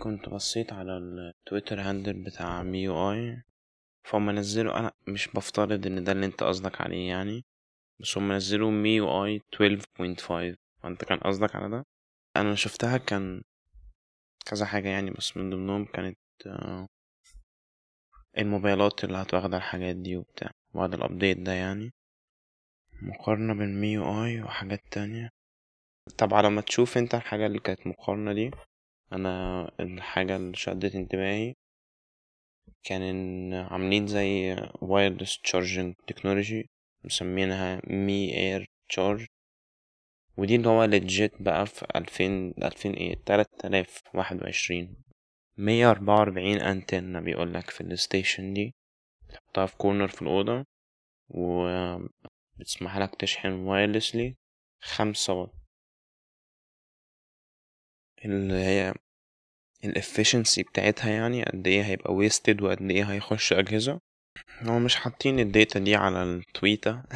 كنت بصيت على ال Twitter handle بتاع MIUI فهم نزلوا أنا مش بفترض إن ده اللي أنت قصدك عليه يعني بس هم نزلوا MIUI 12.5 فأنت كان قصدك على ده؟ أنا شفتها كان كذا حاجة يعني بس من ضمنهم كانت آه، الموبايلات اللي هتواخد الحاجات دي وبتاع بعد ال update ده يعني مقارنة بين MIUI وحاجات تانية. طب على ما تشوف أنت الحاجة اللي كانت مقارنة دي أنا الحاجة اللي شدت انتباهي كان إن عاملين زي wireless charging technology مسمينها Mi Air Charge ودي اللي هو legit بقى في ألفين ألفين إيه تلات آلاف واحد وعشرين. مية أربعة وأربعين أنتنة بيقولك في ال station دي تحطها في corner في الأوضة وبتسمح لك تشحن wirelessly خمسة واط اللي هي ال efficiency بتاعتها يعني قد إيه هيبقى wasted وقد إيه هيخش أجهزة. هو مش حاطين ال data دي على التويتة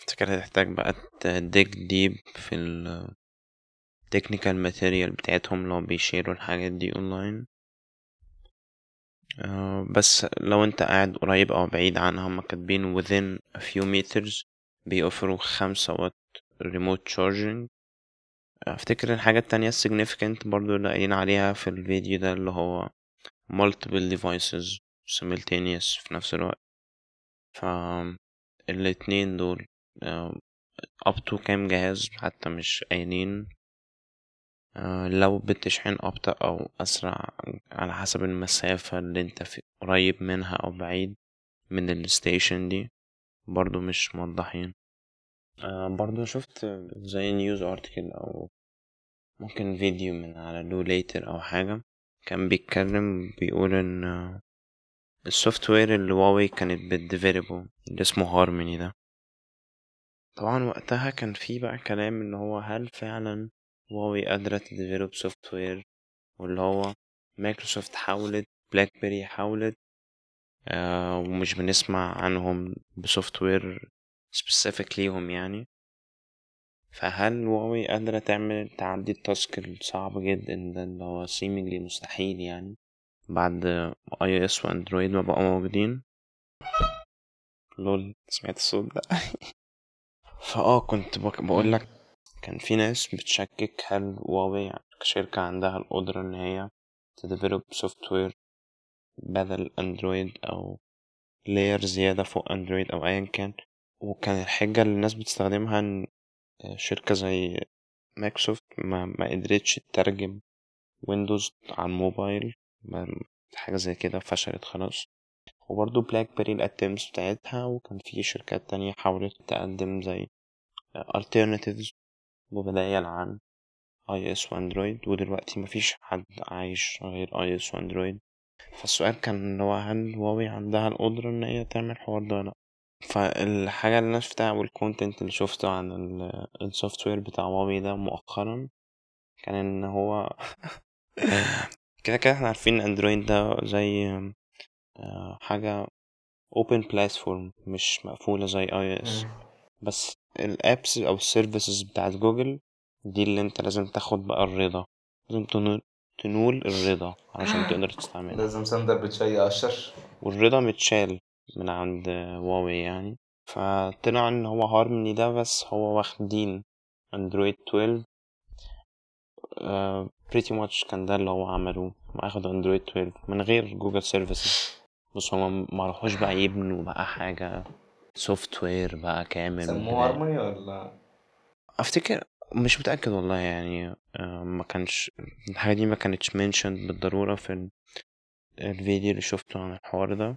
افتكر هتحتاج بقى ت dig deep في ال technical material بتاعتهم لو بيشيروا الحاجات دي اونلاين آه بس لو انت قاعد قريب أو بعيد عنها هما كاتبين within a few meters بيوفروا خمسة وات remote charging. أفتكر الحاجة التانية significant برضو اللي قايلين عليها في الفيديو ده اللي هو multiple devices simultaneous في نفس الوقت. ف الاتنين دول up to كام جهاز حتى مش قايلين. لو بتشحن أبطأ أو أسرع على حسب المسافة اللي أنت في قريب منها أو بعيد من ال station دي برضو مش موضحين. برضو شفت زي news article أو ممكن فيديو من على لو ليتر أو حاجة. كان بيتكلم بيقول إن ال software اللي هواوي كانت بت develop ه اللي اسمه هارموني ده. طبعا وقتها كان في بقى كلام إن هو هل فعلا هواوي قادرة ت develop software واللي هو مايكروسوفت حاولت بلاك بيري حاولت آه ومش بنسمع عنهم ب software specific ليهم يعني. فهل هواوي قادرة تعمل تعدي ال task الصعب جدا ده اللي هو seemingly مستحيل يعني بعد iOS و Android ما بقوا موجودين؟ LOL سمعت الصوت ده؟ فآه كنت بقول لك كان في ناس بتشكك هل هواوي كشركة عندها القدرة إن هي ت develop software بدل Android أو layer زيادة فوق Android أو ايا كان وكان الحجة اللي الناس بتستخدمها إن شركة زي مايكروسوفت ما, ما قدرتش تترجم Windows على الموبايل حاجة زي كده فشلت خلاص. وبرضه بلاك بيري الاتمس بتاعتها وكان في شركات تانية حاولت تقدم زي alternatives وبدايل عن iOS و Android ودلوقتي مفيش حد عايش غير iOS و Android. فالسؤال كان هو هل هواوي عندها القدرة إن هي تعمل الحوار ده ولا فالحاجة اللي أنا شفتها وال content اللي شفته عن ال software بتاع هواوي ده مؤخرا كان إن هو كده كده إحنا عارفين Android ده زي حاجة open platform مش مقفولة زي iOS بس ال apps أو ال services بتاعت جوجل دي اللي أنت لازم تاخد بقى الرضا. لازم تنول, تنول الرضا علشان تقدر تستعملها. لازم سندر بتشي أشر. والرضا متشال. من عند هواوي يعني. فطلع إن هو هارموني ده بس هو واخدين Android 12 pretty much كان ده اللي هو عملوه اخدوا Android 12 من غير Google services بس هما ما راحوش بقى يبنوا بقى حاجة software بقى كامل سموه هارموني ولا؟ أفتكر مش متأكد والله يعني. ما كانش الحاجة دي ما كانتش mention بالضرورة في الفيديو اللي شفته عن الحوار ده.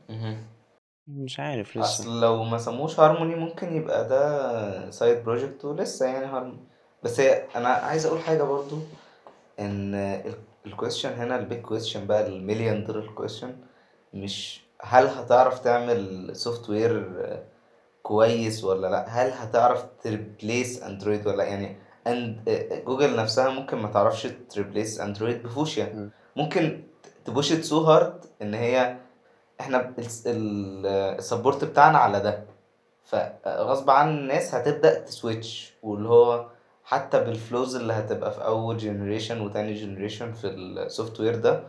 مش عارف لسه. أصل لو ما سموش هارموني ممكن يبقى ده side project ولسه يعني هارموني. بس هي أنا عايز أقول حاجة برضو إن ال question هنا ال big question بقى المليون دولار question مش هل هتعرف تعمل software كويس ولا لأ؟ هل هتعرف ت replace Android ولا يعني and Google نفسها ممكن ما تعرفش ت replace Android ب Fuchsia. ممكن ت push so hard إن هي إحنا ال support بتاعنا على ده. فغصب عن الناس هتبدأ ت switch واللي هو حتى بال flaws اللي هتبقى في أول generation وتاني generation في ال software ده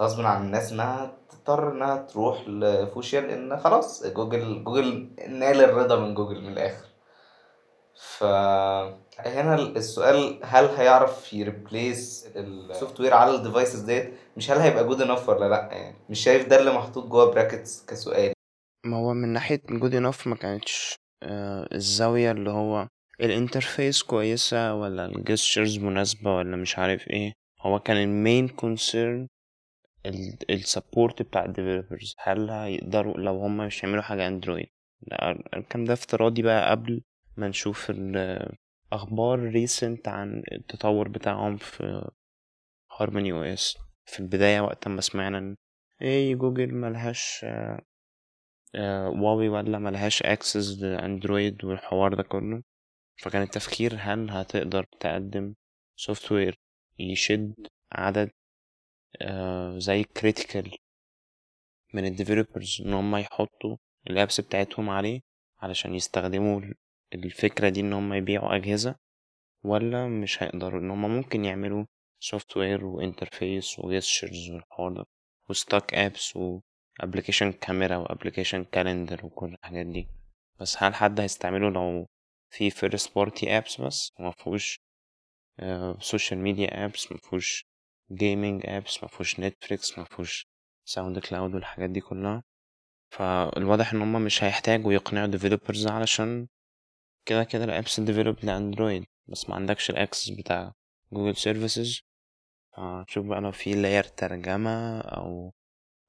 غصب عن الناس إنها تضطر إنها تروح لفوشيا لأن خلاص جوجل جوجل نال الرضا من جوجل من الآخر. فهنا السؤال هل هيعرف ي replace ال software على ال devices ديت؟ مش هل هيبقى good enough ولا لأ يعني؟ مش شايف ده اللي محطوط جوه brackets كسؤال. ما هو من ناحية good enough ما كانتش آه، الزاوية اللي هو ال interface كويسة ولا ال gestures مناسبة ولا مش عارف إيه. هو كان ال main concern ال support بتاع ال developers هل هيقدروا لو هم مش هيعملوا حاجة Android الكلام ده افتراضي بقى قبل ما نشوف الأخبار recent عن التطور بتاعهم في Harmony OS في البداية وقت ما سمعنا إن إيه جوجل ملهاش آه، هواوي ولا ملهاش access ل Android والحوار ده كله. فكان التفكير هل هتقدر تقدم software يشد عدد آه، زي critical من ال developers إن هم يحطوا ال apps بتاعتهم عليه علشان يستخدموا الفكرة دي إن هم يبيعوا أجهزة ولا مش هيقدروا؟ إن هم ممكن يعملوا software و interface و gestures والحوار ده و stock apps و application كاميرا و application calendar وكل الحاجات دي. بس هل حد هيستعمله لو في first party apps بس؟ ومفهوش social media apps مفهوش gaming apps مفهوش Netflix مفهوش SoundCloud والحاجات دي كلها. فالواضح إن هما مش هيحتاجوا يقنعوا developers علشان كده كده ال apps developed ل Android بس ما عندكش ال access بتاع Google services فشوف بقى لو في layer ترجمة أو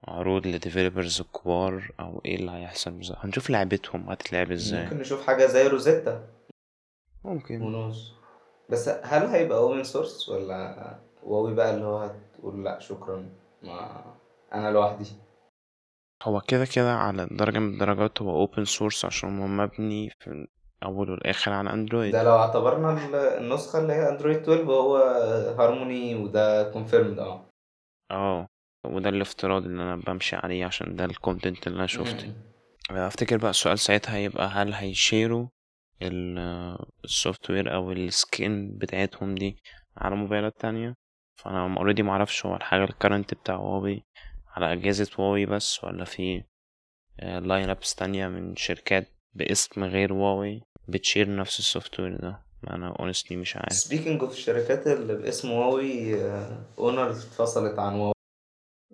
عروض ل developers الكبار أو إيه اللي هيحصل بالظبط هنشوف لعبتهم هتتلعب إزاي. ممكن نشوف حاجة زي Rosetta. ممكن. ونوز بس هل هيبقى open source ولا هواوي بقى اللي هو هتقول لأ شكرا ما أنا لوحدي؟ هو كده كده على درجة من الدرجات هو open source عشان هو مبني في الأول والآخر على أندرويد. ده لو اعتبرنا ال- النسخة اللي هي أندرويد 12 هو هارموني وده confirmed آه. آه وده الافتراض اللي أنا بمشي عليه عشان ده ال content اللي أنا شفته. أفتكر بقى السؤال ساعتها هيبقى هل هي share وا ال software أو ال skin بتاعتهم دي على موبايلات تانية؟ فأنا already معرفش هو الحاجة ال current بتاع هواوي على أجهزة هواوي بس ولا في line ups تانية من شركات باسم غير هواوي بت share نفس ال software ده. أنا honestly مش عارف. speaking of الشركات اللي باسم هواوي اونر اتفصلت عن هواوي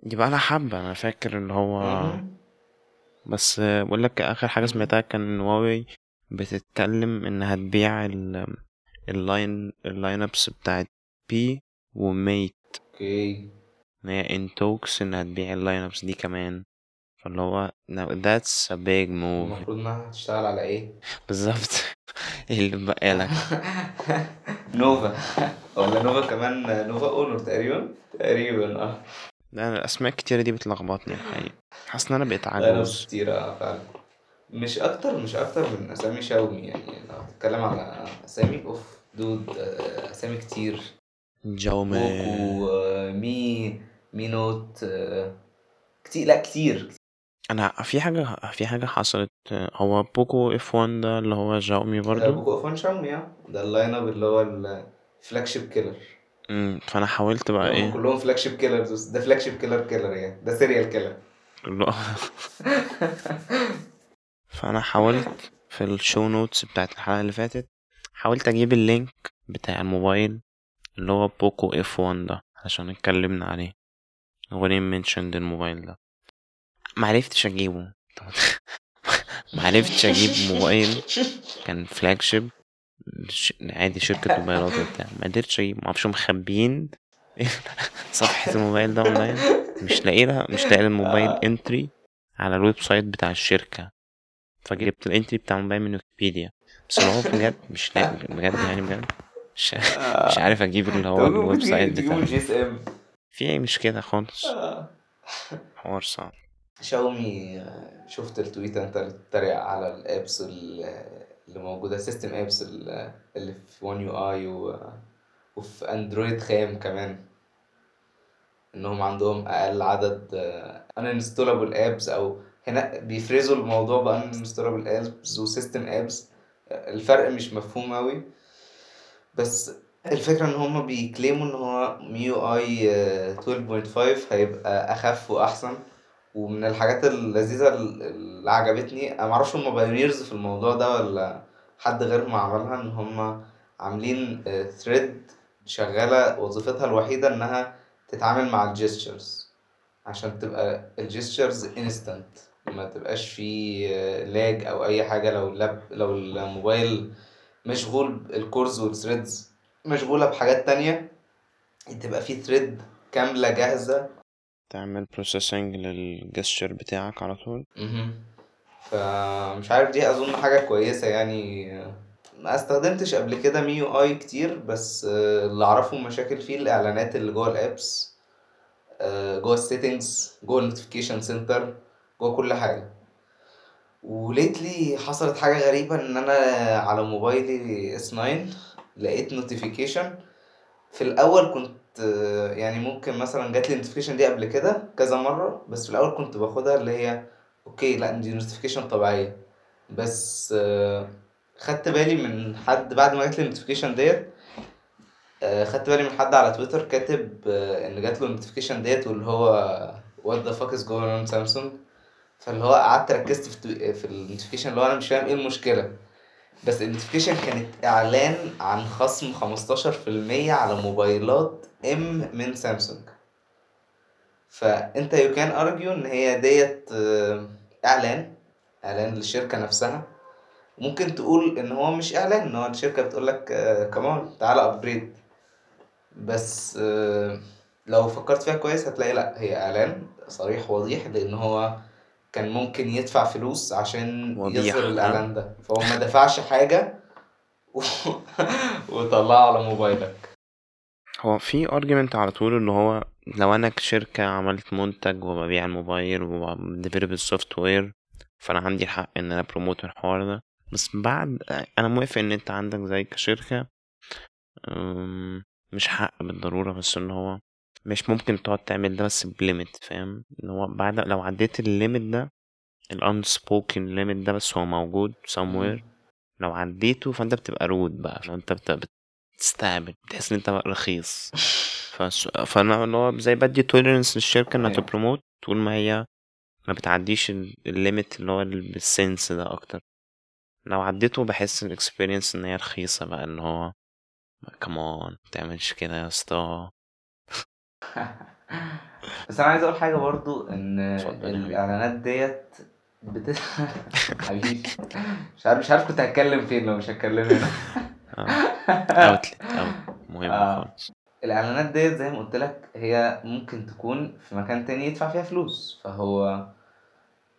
دي بقى لها حبة أنا فاكر اللي هو. بس بقول لك آخر حاجة سمعتها كان هواوي بتتكلم إنها تبيع ال ال line ال line ups بتاعت P و Mate أوكي. إن هي in talks إنها تبيع ال line ups دي كمان. فاللي هو now that's a big move. المفروض إنها هتشتغل على إيه؟ بالظبط. اللي بقى لك نوفا. ولا نوفا كمان نوفا أونر تقريبا. تقريبا آه. لا أنا الأسماء الكتيرة دي بتلخبطني الحقيقة حاسس إن أنا بقيت عجوز. كتيرة آه، فعلا. مش أكتر مش أكتر من أسامي شاومي يعني لو هتتكلم على أسامي أوف دود آه، أسامي كتير. بوكو آه، مي مي نوت كتير لا كتير أنا في حاجة في حاجة حصلت. هو بوكو إف 1 ده اللي هو جاومي آه، برضو؟ بوكو إف 1 شاومي آه. ده اللاين اب اللي هو الفلاج شيب كيلر امم فأنا حاولت بقى هم إيه؟ كلهم فلاج شيب كيلرز ده فلاج شيب كيلر كيلر يعني ده سيريال كيلر فأنا حاولت في ال show notes بتاعت الحلقة اللي فاتت حاولت أجيب ال link بتاع الموبايل اللي هو بوكو إف 1 ده عشان اتكلمنا عليه. ليه mentioned الموبايل ده. معرفتش أجيبه. معرفتش أجيب موبايل. كان flagship. ش- عادي شركة موبايلات وبتاع. ما قدرتش أجيب معرفش مخبيين. صفحة الموبايل ده أونلاين. مش لاقي لها مش لاقي الموبايل entry على ال website بتاع الشركة. فجبت ال entry بتاع الموبايل من ويكيبيديا. بس اللي هو بجد مش لاقي بجد يعني بجد. مش, مش عارف أجيب اللي هو ال website بتاع في مش كده خالص؟ حوار صعب. شاومي آه، شفت ال tweet انت بتتريق على ال apps ال- اللي موجودة system apps ال- اللي في One UI وفي اندرويد خام كمان. انهم عندهم أقل عدد uninstallable apps أو هنا بيفرزوا الموضوع ب uninstallable apps و system apps الفرق مش مفهوم أوي. بس الفكرة ان هما بي claim وا ان هو MIUI 12.5 هيبقى أخف وأحسن. ومن الحاجات اللذيذة اللي عجبتني أنا معرفش هما pioneers في الموضوع ده ولا حد غيرهم عملها إن هما عاملين thread شغالة وظيفتها الوحيدة إنها تتعامل مع ال gestures عشان تبقى ال gestures instant ما تبقاش في lag أو أي حاجة. لو ال lap لو الموبايل مشغول ال cores وال threads مشغولة بحاجات تانية تبقى في thread كاملة جاهزة. تعمل processing لل gesture بتاعك على طول. فمش عارف دي أظن حاجة كويسة يعني. ما استخدمتش قبل كده MIUI كتير بس اللي أعرفه مشاكل فيه الإعلانات اللي جوه ال apps آه، جوه ال settings جوه ال notification center جوه كل حاجة. و lately حصلت حاجة غريبة إن أنا على موبايلي S 9 لقيت notification في الأول كنت يعني ممكن مثلا جات لي ال notification دي قبل كده كذا مرة بس في الأول كنت باخدها اللي هي okay لأ دي notification طبيعية. بس آه، خدت بالي من حد بعد ما جات لي ال notification ديت آه، خدت بالي من حد على تويتر كاتب آه، إن جات له ال notification ديت واللي هو what the fuck is going on سامسونج فاللي هو قعدت ركزت في في ال notification اللي هو أنا مش فاهم إيه المشكلة. بس ال notification كانت إعلان عن خصم 15% على موبايلات M من سامسونج. فأنت you can argue إن هي ديت آه، إعلان إعلان للشركة نفسها. ممكن تقول إن هو مش إعلان إن هو الشركة بتقول لك كمان تعالى upgrade بس آه، لو فكرت فيها كويس هتلاقي لأ هي إعلان صريح وصريح لأن هو كان ممكن يدفع فلوس عشان يظهر؟ الإعلان ده. فهو ما دفعش حاجة و... وطلعه على موبايلك. هو في argument على طول اللي هو لو أنا كشركة عملت منتج وببيع الموبايل وب develop ال software فأنا عندي الحق إن أنا ب promote الحوار ده. بس بعد أنا موافق إن أنت عندك زي كشركة أم، مش حق بالضرورة بس إن هو مش ممكن تقعد تعمل ده بس ب limit فاهم؟ إن هو بعد لو عديت ال limit ده ال unspoken limit ده بس هو موجود somewhere. لو عديته فانت بتبقى rude بقى فانت بت- بتستقبل بتحس إن انت بقى رخيص. فس... فأنا اللي هو زي بدي tolerance للشركة إنها أيوة. تـ promote طول ما هي ما بتعديش ال- ال limit اللي هو ال- بال sense ده أكتر. لو عديته بحس ال experience إن هي رخيصة بقى اللي هو كمان متعملش كده يا اسطى. بس أنا عايز أقول حاجة برضو إن. الإعلانات ديت بت... حبيبي. مش عارف مش عارف كنت هتكلم فين لو مش هتكلم هنا. outlet أوت مهم آه. خالص. الإعلانات ديت زي ما قلت لك هي ممكن تكون في مكان تاني يدفع فيها فلوس. فهو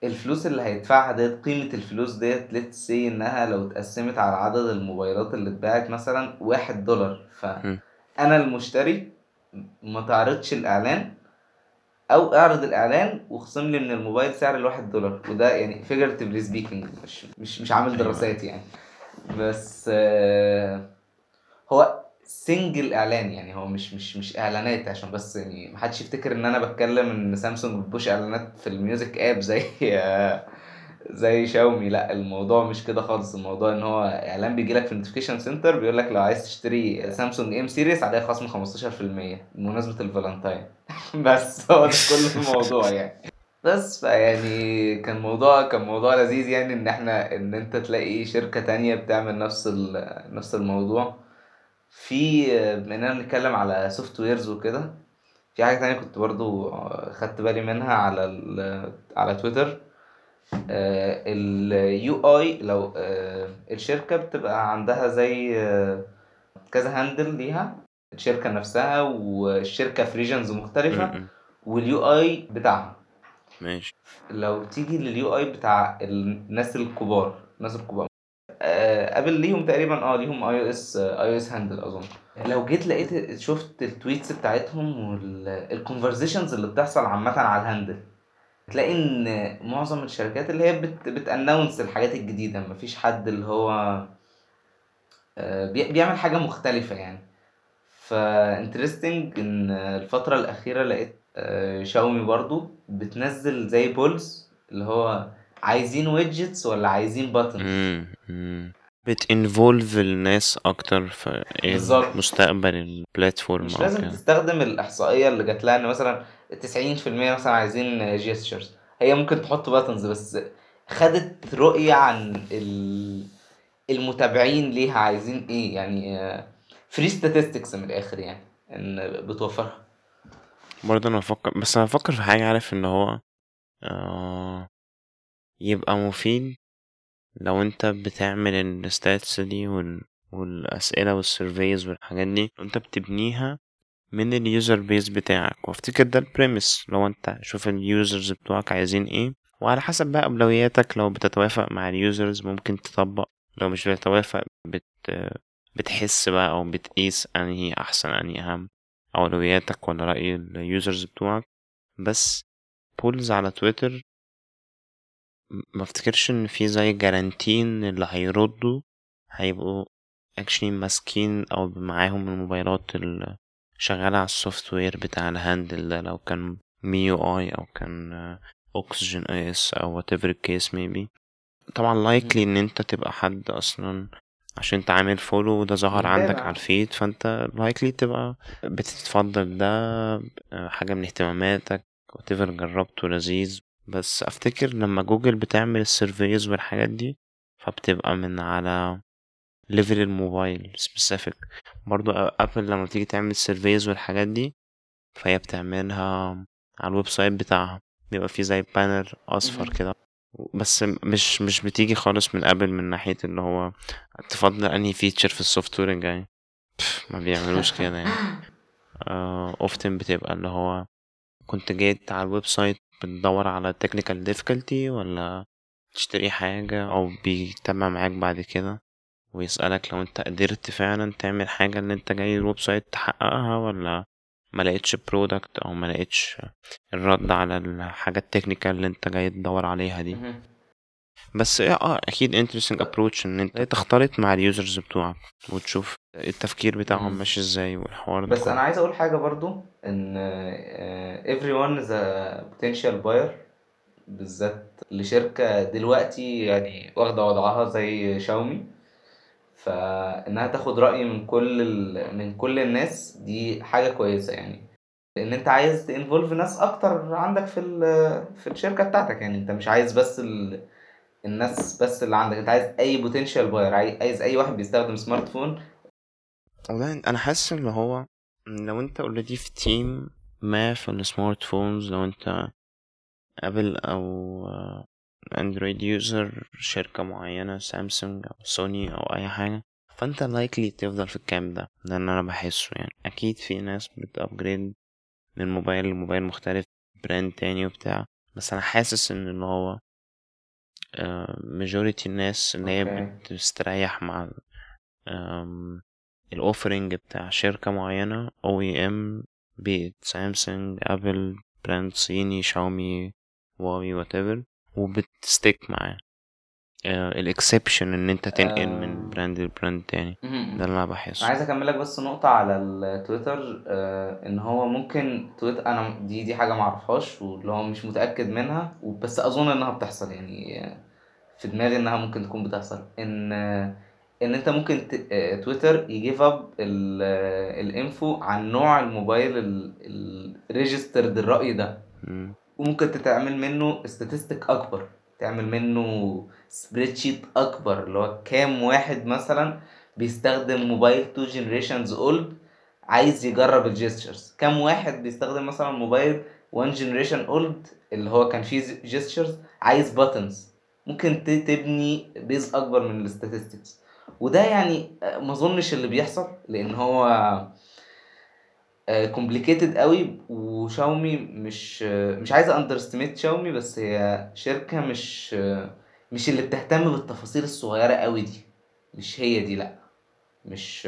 الفلوس اللي هيدفعها ديت قيمة الفلوس ديت let's say إنها لو اتقسمت على عدد الموبايلات اللي اتباعت مثلا واحد دولار. م. فأنا المشتري ما تعرضش الإعلان أو أعرض الإعلان واخصم لي من الموبايل سعر الواحد دولار. وده يعني figuratively speaking مش مش مش عامل أيوة. دراسات يعني. بس آه، هو single إعلان يعني. هو مش مش مش إعلانات عشان بس يعني محدش يفتكر إن أنا بتكلم إن سامسونج بت push إعلانات في ال music app زي زي شاومي. لا الموضوع مش كده خالص. الموضوع إن هو إعلان بيجي لك في ال notification center بيقول لك لو عايز تشتري سامسونج M series عليها خصم 15% بمناسبة الفالنتاين بس هو ده كل الموضوع يعني. بس فيعني كان موضوع كان موضوع لذيذ يعني إن إحنا إن أنت تلاقي شركة تانية بتعمل نفس نفس الموضوع. في بما بنتكلم على softwares وكده في حاجة تانية كنت برضو خدت بالي منها على على تويتر ال UI لو آه، الشركة بتبقى عندها زي آه، كذا handle ليها الشركة نفسها والشركة في regions مختلفة م- م. وال UI بتاعها. ماشي. لو تيجي لل UI بتاع الناس الكبار الناس الكبار آه، ابل ليهم تقريبا آه ليهم اي أو اس اي أو اس هاندل أظن. لو جيت لقيت شفت ال tweets بتاعتهم وال conversations اللي بتحصل عامة على ال handle تلاقي إن معظم الشركات اللي هي بت بت announce الحاجات الجديدة مفيش حد اللي هو آه، بي- بيعمل حاجة مختلفة يعني. ف interesting إن الفترة الأخيرة لقيت آه، شاومي برضو بتنزل زي polls اللي هو عايزين widgets ولا عايزين buttons م. بت involve الناس أكتر في بالظبط. مستقبل ال platform مش أو لازم كده. تستخدم الإحصائية اللي جات لها إن مثلا 90% مثلا عايزين gestures هي ممكن تحط buttons بس خدت رؤية عن ال... المتابعين ليها عايزين إيه يعني free statistics من الآخر يعني إن بتوفرها. برضه أنا بفكر بس أنا بفكر في حاجة عارف إن هو آه يبقى مفيد لو أنت بتعمل ال stats دي وال... والأسئلة وال surveys والحاجات دي انت بتبنيها من ال user base بتاعك. وافتكر ده ال premise لو انت شوف ال users بتوعك عايزين إيه. وعلى حسب بقى أولوياتك لو بتتوافق مع ال users ممكن تطبق. لو مش بتتوافق بت... بتحس بقى أو بتقيس أنهي أحسن أنهي أهم أولوياتك ولا رأي ال users بتوعك. بس polls على تويتر ما افتكرش إن في زي guarantee إن اللي هيردوا هيبقوا actually ماسكين أو معاهم الموبايلات اللي شغالة على ال software بتاع ال handle ده لو كان MIUI أو كان OxygenOS أو whatever case maybe طبعا likely إن أنت تبقى حد أصلا عشان تعمل follow ده ظهر عندك على ال feed فأنت likely تبقى بتتفضل ده حاجة من اهتماماتك whatever جربته لذيذ. بس أفتكر لما جوجل بتعمل ال surveys والحاجات دي فبتبقى من على level الموبايل specific برضو ابل لما تيجي تعمل ال surveys والحاجات دي فهي بتعملها على ال website بتاعها. بيبقى فيه زي banner أصفر كده. بس مش مش بتيجي خالص من ابل من ناحية اللي هو تفضل أنهي feature في ال software الجاي ما بيعملوش كده يعني. often بتبقى اللي هو كنت جيت على ال website بتدور على technical difficulty ولا تشتري حاجة أو بيتابع معاك بعد كده. ويسألك لو انت قدرت فعلا تعمل حاجة اللي انت جاي ال website تحققها ولا ما لقيتش product أو ما لقيتش الرد على الحاجة ال technical اللي انت جاي تدور عليها دي. بس آه أكيد interesting approach إن انت تختلط مع ال users بتوعك وتشوف التفكير بتاعهم ماشي إزاي والحوار ده بس أنا عايز أقول حاجة برضو إن everyone is a potential buyer بالذات لشركة دلوقتي يعني واخدة وضعها زي شاومي فإنها تاخد رأي من كل ال... من كل الناس دي حاجة كويسة يعني. لأن أنت عايز ت involve ناس أكتر عندك في ال... في الشركة بتاعتك يعني. أنت مش عايز بس ال... الناس بس اللي عندك. أنت عايز أي potential buyer عايز أي واحد بيستخدم smartphone والله أنا حاسس إن هو لو أنت already في team ما في ال smartphones لو أنت ابل أو اندرويد user شركة معينة سامسونج أو سوني أو أي حاجة. فأنت likely تفضل في ال camp ده. ده اللي أنا بحسه يعني. أكيد في ناس بت upgrade من موبايل لموبايل مختلف brand تاني وبتاع. بس أنا حاسس إن اللي هو majority الناس اللي هي بتستريح مع ال offering بتاع شركة معينة أو I'm بيت سامسونج ابل brand صيني شاومي واوي whatever وبت stick معاه. ال exception إن أنت تنقل من brand ل brand تاني. ده اللي أنا بحسه. عايز اكملك بس نقطة على التويتر آه إن هو ممكن تويتر أنا دي دي حاجة معرفهاش واللي هو مش متأكد منها بس أظن إنها بتحصل يعني في دماغي إنها ممكن تكون بتحصل. إن إن أنت ممكن تويتر ي give up ال info عن نوع الموبايل ال registered الرأي ده. وممكن تتعمل منه statistic أكبر تعمل منه spreadsheet أكبر اللي هو كام واحد مثلا بيستخدم موبايل two generations old عايز يجرب ال gestures كام واحد بيستخدم مثلا موبايل 1 generation old اللي هو كان فيه gestures عايز buttons ممكن تبني base أكبر من ال statistics وده يعني ما أظنش اللي بيحصل لأن هو complicated قوي وشاومي مش مش عايز underestimate شاومي بس هي شركة مش مش اللي بتهتم بالتفاصيل الصغيرة قوي دي. مش هي دي لأ. مش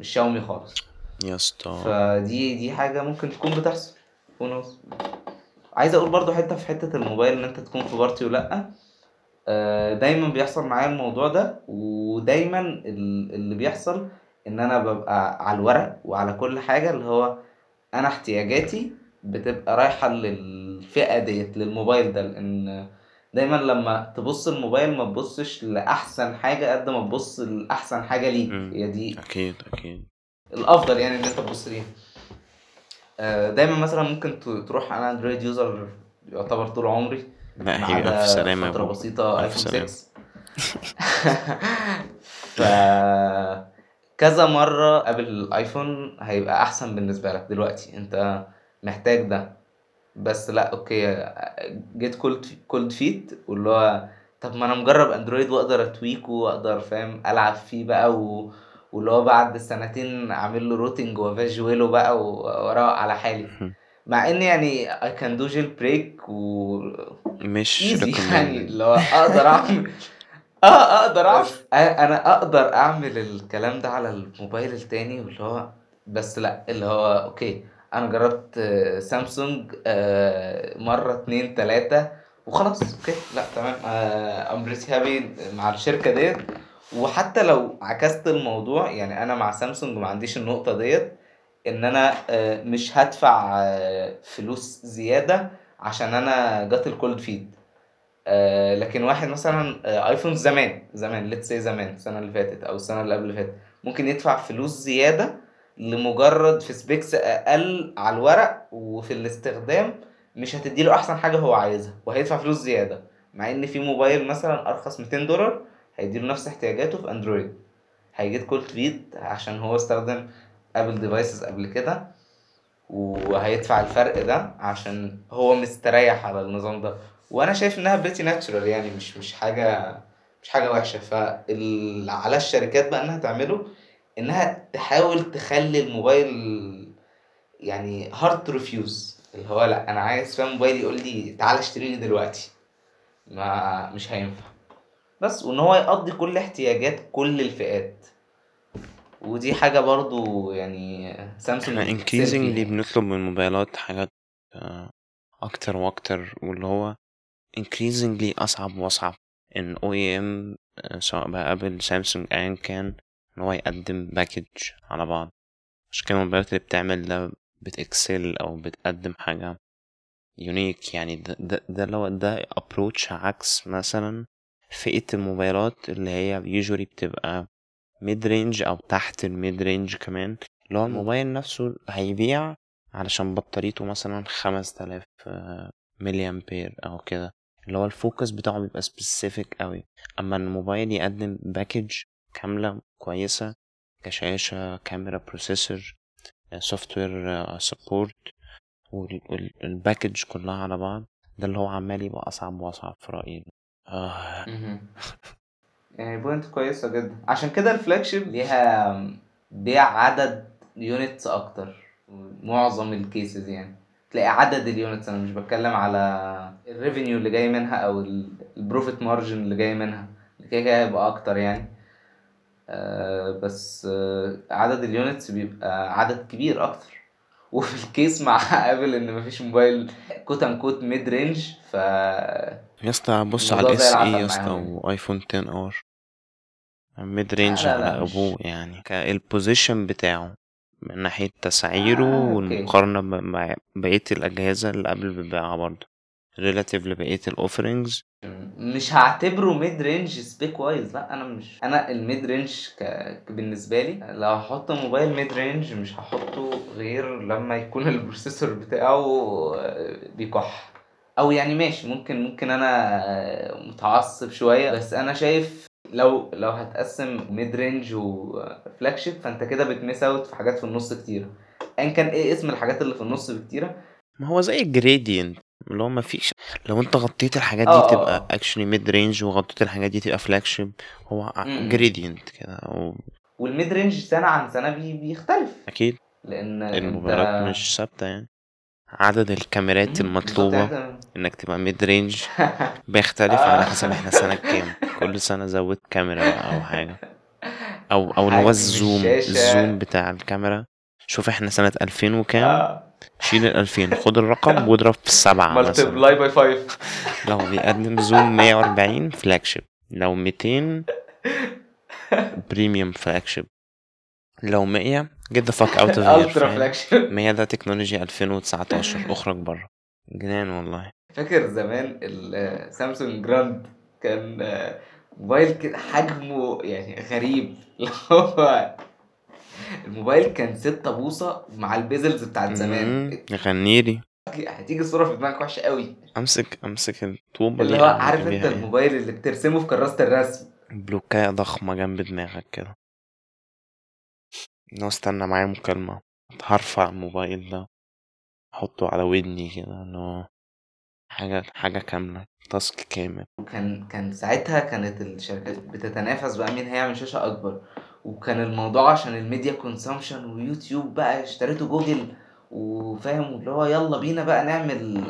مش شاومي خالص. يا اسطى. فدي دي حاجة ممكن تكون بتحصل. عايز أقول برضو حتة في حتة الموبايل إن أنت تكون في party ولأ. دايما بيحصل معايا الموضوع ده ودايما اللي بيحصل إن أنا ببقى على الورق وعلى كل حاجة اللي هو أنا احتياجاتي بتبقى رايحة للفئة ديت للموبايل ده لأن دايما لما تبص الموبايل ما تبصش لأحسن حاجة قد ما تبص لأحسن حاجة ليك. هي دي أكيد أكيد. الأفضل يعني إن أنت تبص ليها. آه، دايما مثلا ممكن تروح أنا أندرويد user يعتبر طول عمري. لا هي ألا فترة بابا. بسيطة ألا ايفون 6 ف كذا مرة قبل الآيفون هيبقى أحسن بالنسبة لك دلوقتي. أنت محتاج ده. بس لأ okay get cold cold feet واللي هو طب ما أنا مجرب أندرويد وأقدر ا tweak ه وأقدر فاهم ألعب فيه بقى و... واللي هو بعد سنتين أعمل له rooting وأفيجويله بقى و- وأروق على حالي. مع إن يعني I can do jailbreak و مش يعني اللي هو أقدر أعمل آه أقدر أعمل. أنا أقدر أعمل الكلام ده على الموبايل التاني واللي هو بس لأ اللي هو okay أنا جربت سامسونج آه، مرة اتنين تلاتة وخلاص okay لأ تمام. I'm pretty happy مع الشركة ديت. وحتى لو عكست الموضوع يعني أنا مع سامسونج ما عنديش النقطة ديت إن أنا آه، مش هدفع آه، فلوس زيادة عشان أنا جات ال cold feet آه، لكن واحد مثلا آه، ايفون زمان زمان let's say زمان السنة اللي فاتت أو السنة اللي قبل اللي فاتت ممكن يدفع فلوس زيادة لمجرد في specs أقل على الورق وفي الاستخدام مش هتديله أحسن حاجة هو عايزها وهيدفع فلوس زيادة مع إن في موبايل مثلا أرخص 200 دولار هيديله نفس احتياجاته في أندرويد. هي get cold feet عشان هو استخدم ابل devices قبل كده وهيدفع الفرق ده عشان هو مستريح على النظام ده. وأنا شايف إنها pretty natural يعني مش مش حاجة مش حاجة وحشة. فال على الشركات بقى إنها تعمله إنها تحاول تخلي الموبايل يعني hard to refuse اللي هو لأ أنا عايز فاهم موبايل يقول لي تعالى اشتريني دلوقتي. ما مش هينفع. بس وإن هو يقضي كل احتياجات كل الفئات. ودي حاجة برضو يعني سامسونج إحنا يعني بنطلب من الموبايلات حاجات آه، أكتر وأكتر. واللي هو increasingly أصعب وأصعب. إن OEM آه، سواء بقى أبل سامسونج ايا كان إن هو يقدم package على بعض. عشان كده الموبايلات اللي بتعمل ده بت excel أو بتقدم حاجة unique يعني ده ده, ده لو ده approach عكس مثلا فئة الموبايلات اللي هي usually بتبقى mid range أو تحت ال mid range كمان. اللي هو. الموبايل نفسه هيبيع علشان بطاريته مثلا خمس تلاف ملي امبير أو كده. اللي هو ال focus بتاعه بيبقى specific قوي. أما الموبايل يقدم package كاملة كويسة كشاشة كاميرا processor software support وال package كلها على بعض ده اللي هو عمال يبقى أصعب وأصعب في رأيي. آه. يعني point كويسة جدا. عشان كده ال flagship ليها بيع عدد units أكتر. معظم ال cases يعني. تلاقي عدد ال units أنا مش بتكلم على ال revenue اللي جاي منها أو ال profit margin اللي جاي منها. كده كده هيبقى أكتر يعني. آه بس آه عدد ال units بيبقى عدد كبير أكتر. وفي ال case مع ابل إن مفيش موبايل quote unquote mid range ف يا اسطى بص على ال SE يا اسطى يعني. وآيفون 10 R. mid range على أبوه يعني ال position بتاعه من ناحية تسعيره آه أوكي. والمقارنة ب- مع بقية الأجهزة اللي قبل بتبيعها برضه. Relative لبقية ال offerings مش هعتبره mid range spec wise لا أنا مش أنا ال mid range ك... بالنسبة لي لو هحط موبايل mid range مش هحطه غير لما يكون ال processor بتاعه آه، بيكح. أو يعني ماشي ممكن ممكن أنا آه، متعصب شوية بس أنا شايف لو لو هتقسم mid range و flagship فأنت كده بت miss out في حاجات في النص كتير ايا كان إيه اسم الحاجات اللي في النص بكتيرة. ما هو زي ال gradient اللي هو مفيش لو انت غطيت الحاجات دي آه تبقى actually mid range وغطيت الحاجات دي تبقى flagship. هو م- م. gradient كده. أو وال mid range سنة عن سنة بي... بيختلف. أكيد. لأن أنت الموبايلات مش ثابتة يعني. عدد الكاميرات المطلوبة يعني. انت إنك تبقى mid range بيختلف على آه. حسب إحنا سنة كام. كل سنة زودت كاميرا أو حاجة. أو أو اللي هو ال zoom ال zoom بتاع الكاميرا. شوف إحنا سنة 2000 وكام؟ آه. شيل ال 2000 خد الرقم واضرب في السبعة مثلا. multiply by 5 لو بيقدم zoom 140 flagship لو 200 premium flagship لو 100 get the fuck out of here ultra flagship 100 ده تكنولوجيا 2019 أخرج بره. جنان والله. فاكر زمان السامسونج جراند كان آه، موبايل كده حجمه يعني غريب. اللي هو الموبايل كان 6 بوصة مع ال bezels بتاعت زمان. مم، غنيلي هتيجي صورة في دماغك وحشة قوي. امسك أمسك الطوبة اللي هو عارف أنت إيه. الموبايل اللي بترسمه في كراسة الرسم. بلوكاية ضخمة جنب دماغك كده. هو استنى معايا مكالمة. هرفع الموبايل ده. أحطه على ودني كده. انه حاجة حاجة كاملة. task كامل. وكان كان ساعتها كانت الشركات بتتنافس بقى مين هيعمل شاشة أكبر. وكان الموضوع عشان ال media consumption ويوتيوب بقى اشتريته جوجل وفاهم اللي هو يلا بينا بقى نعمل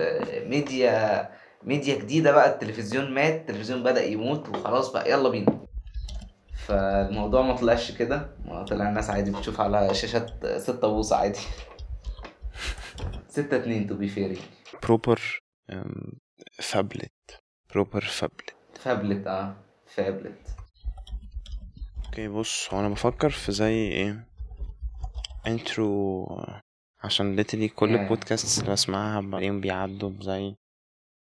ميديا ميديا جديدة بقى التلفزيون مات التلفزيون بدأ يموت وخلاص بقى يلا بينا. فالموضوع ما طلعش كده ما طلع الناس عادي بتشوف على شاشات ستة بوصة عادي. ستة اتنين to be fair proper phablet proper phablet phablet آه phablet أوكي بص هو أنا بفكر في زي إيه؟ intro عشان literally كل. البودكاست اللي بسمعها بعدين بيعدوا بزي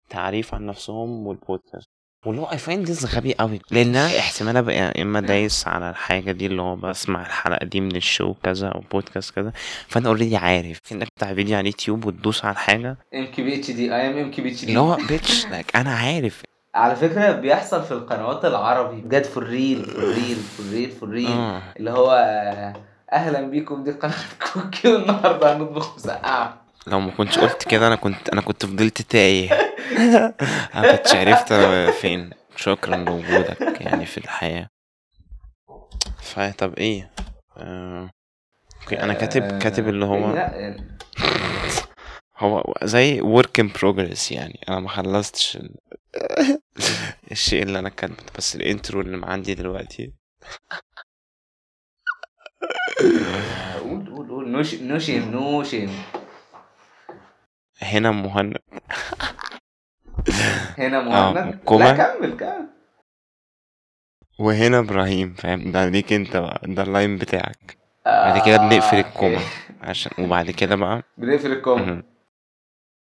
تعريف عن نفسهم والبودكاست واللي هو I find this غبي قوي لأن احتمال أبقى يا إما دايس على الحاجة دي اللي هو بسمع الحلقة دي من ال show كذا أو بودكاست كذا فأنا already عارف انك بتاع فيديو على اليوتيوب وتدوس على الحاجة. ام كي بي اتش دي اي ام ام كي بي اتش دي اللي هو بيتش like أنا عارف على فكرة بيحصل في القنوات العربي. بجد for real for real for real for real آه. اللي هو أهلا بيكم دي قناة كوكي والنهارده هنطبخ مسقعة لو ما كنتش قلت كده أنا كنت أنا كنت فضلت تايه. أنا كنتش عرفت أنا فين. شكرا لوجودك يعني في الحياة. فطب إيه؟ آه... أوكي أنا كاتب كاتب اللي هو لا يعني. هو زي work in progress يعني. أنا ما خلصتش ال... الشيء اللي أنا كاتبه بس ال intro اللي عندي دلوقتي. قول قول قول. no sh- no shame no shame هنا مهند. هنا آه، مهند. لا كمل كمل. وهنا إبراهيم فاهم؟ ده ليك أنت بقى ده ال line بتاعك. بعد كده بنقفل آه، ال comma أوكي. عشان وبعد كده بقى بنقفل ال comma مهم.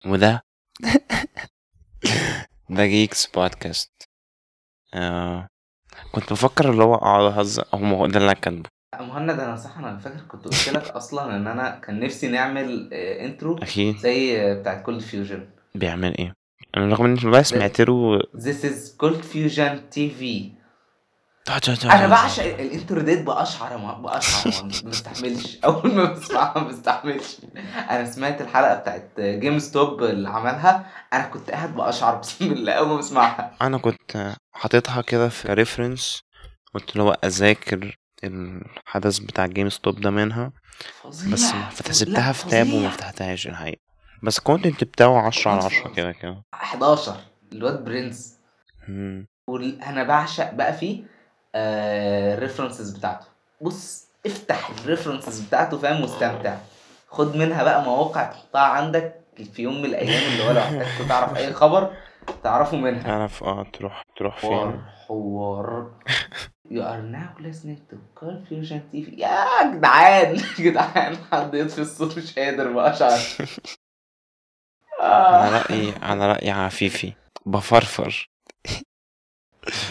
وده ده Geeks Podcast آه كنت بفكر اللي هو أقعد أهزر. ما هو ده اللي أنا كاتبه مهند أنا صح أنا فاكر كنت قلت لك أصلا إن أنا كان نفسي نعمل آه، intro أكيد زي آه، بتاعت Cold Fusion بيعمل إيه؟ أنا رغم إني بقى سمعت له This is Cold Fusion TV أنا بعشق ال intro ديت بأشعر ما بأشعر ما بستحملش. أول ما بسمعها ما بستحملش. أنا سمعت الحلقة بتاعت GameStop اللي عملها. أنا كنت قاعد بأشعر بسم الله أول ما بسمعها. أنا كنت حاططها كده في reference قلت اللي هو أذاكر الحدث بتاع GameStop ده منها. فظيع. بس لا، فسبتها في tab وما. فتحتهاش الحقيقة. بس ال content بتاعه عشرة على عشرة كده كده. 11 الواد برنس. أنا بعشق بقى فيه ال references بتاعته. بص افتح ال references بتاعته فاهم؟ واستمتع. خد منها بقى مواقع تحطها عندك في يوم من الأيام اللي هو لو احتجت تعرف أي خبر تعرفه منها. تعرف آه تروح تروح فين؟ حوار You are now listening to Cold Fusion TV يا جدعان جدعان حد يطفي الصوت مش قادر بقشعر على آه. رأيي على رأيي عفيفي. بفرفر.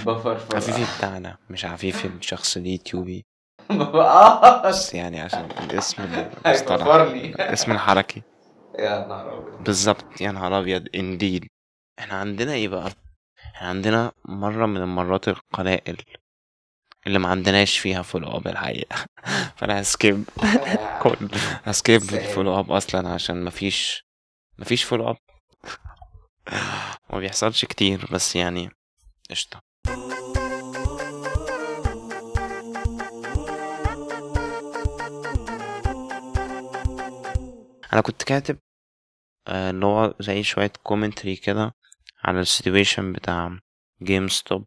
بفرفر. عفيفي بتاعنا مش عفيفي الشخص اليوتيوبي. آه بس يعني عشان الاسم المصطلح الاسم الحركي. يا نهار أبيض. بالظبط يا نهار أبيض indeed إحنا عندنا إيه بقى؟ إحنا عندنا مرة من المرات القلائل اللي ما عندناش فيها follow up الحقيقة. فأنا ه skip. كل ه skip. ال follow up أصلا عشان مفيش مفيش follow up ما بيحصلش كتير بس يعني قشطة. أنا كنت كاتب آه، اللي هو زي شوية commentary كده على ال situation بتاع GameStop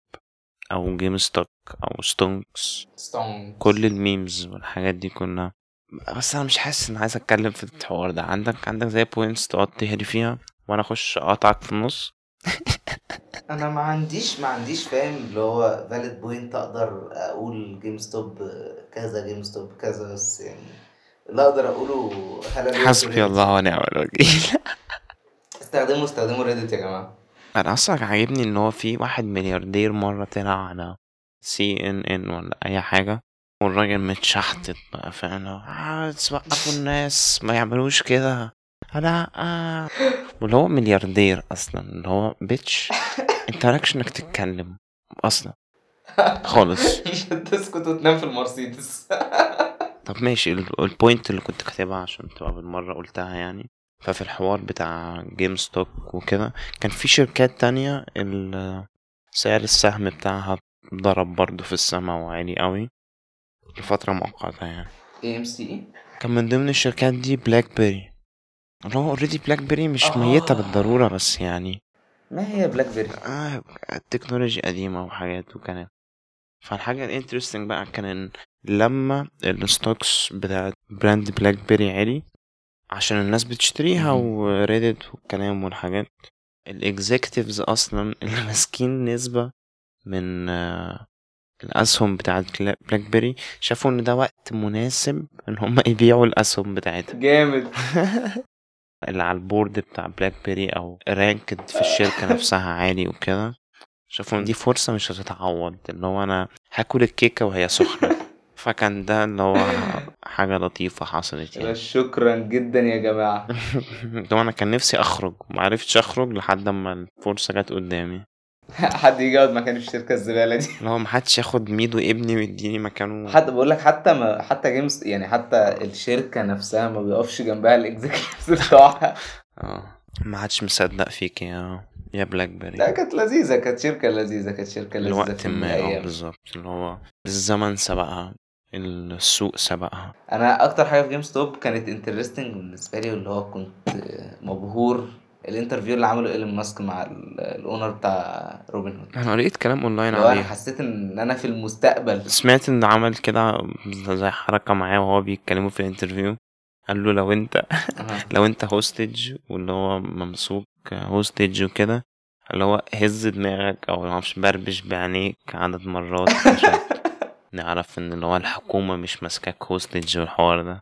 أو GameStock أو stonks كل ال memes والحاجات دي كلها بس أنا مش حاسس إن عايز أتكلم في الحوار ده. عندك عندك زي points تقعد تهري فيها وأنا أخش أقطعك في النص؟ أنا ما عنديش ما عنديش فاهم اللي هو valid point أقدر أقول GameStop كذا GameStop كذا بس يعني اللي أقدر أقوله إلا حسبي الله ونعم الوكيل. تستخدموا استخدموا Reddit يا جماعة. أنا أصلا عاجبني إن هو في واحد ملياردير مرة طلع على CNN ولا أي حاجة والراجل متشحتت بقى فأنا آه توقفوا الناس ما يعملوش كده. أنا آه. واللي هو ملياردير أصلا اللي هو bitch انت مالكش إنك تتكلم أصلا. خالص. تسكت وتنام في المرسيدس. طب ماشي ال- ال point اللي كنت كاتبها عشان تبقى بالمرة قلتها يعني. ففي الحوار بتاع GameStop وكده كان في شركات تانية سعر السهم بتاعها ضرب برضه في السما وعالي قوي لفترة مؤقتة يعني. AMC كان من ضمن الشركات دي BlackBerry اللي هو already BlackBerry مش آه. ميتة بالضرورة بس يعني ما هي BlackBerry آه التكنولوجيا قديمة وحاجات وكانت فالحاجة ال interesting بقى كان إن لما ال stocks بتاعت brand BlackBerry عالي عشان الناس بتشتريها. و Reddit والكلام والحاجات ال executives أصلا اللي ماسكين نسبة من آه، الأسهم بتاعت BlackBerry شافوا إن ده وقت مناسب إن هم يبيعوا الأسهم بتاعتهم جامد اللي على ال board بتاع BlackBerry أو ranked في الشركة نفسها عالي وكده. شافوا ان دي فرصة مش هتتعوض اللي هو أنا هاكل الكيكة وهي سخنة. فكان ده اللي هو حاجة لطيفة حصلت يعني. شكرا جدا يا اللي هو أنا كان نفسي أخرج ومعرفتش أخرج لحد اما الفرصة جت قدامي. حد يجي يقعد مكاني في الشركة الزبالة دي. اللي هو محدش ياخد ميدو ابني ويديني مكانه. حتى بقول لك حتى ما حتى جيمس يعني حتى الشركة نفسها ما بيقفش جنبها ال executives بتوعها. آه. ما حدش مصدق فيك يا يا BlackBerry لا كانت لذيذة كانت شركة لذيذة كانت شركة لذيذة الوقت ما آه بالظبط. اللي هو الزمن سبقها السوق سبقها. أنا أكتر حاجة في GameStop كانت interesting بالنسبة لي واللي هو كنت مبهور ال interview اللي عمله إيلون ماسك مع ال- ال owner بتاع روبن هود. أنا قريت كلام أونلاين اللي هو أنا عليه. حسيت إن أنا في المستقبل. سمعت إن عمل كده زي حركة معاه وهو بيتكلموا في ال interview. قال له لو أنت. لو أنت hostage واللي هو ممسوك hostage وكده اللي هو هز دماغك أو معرفش بربش بعينيك عدد مرات عشان نعرف إن اللي هو الحكومة مش ماسكاك hostage والحوار ده.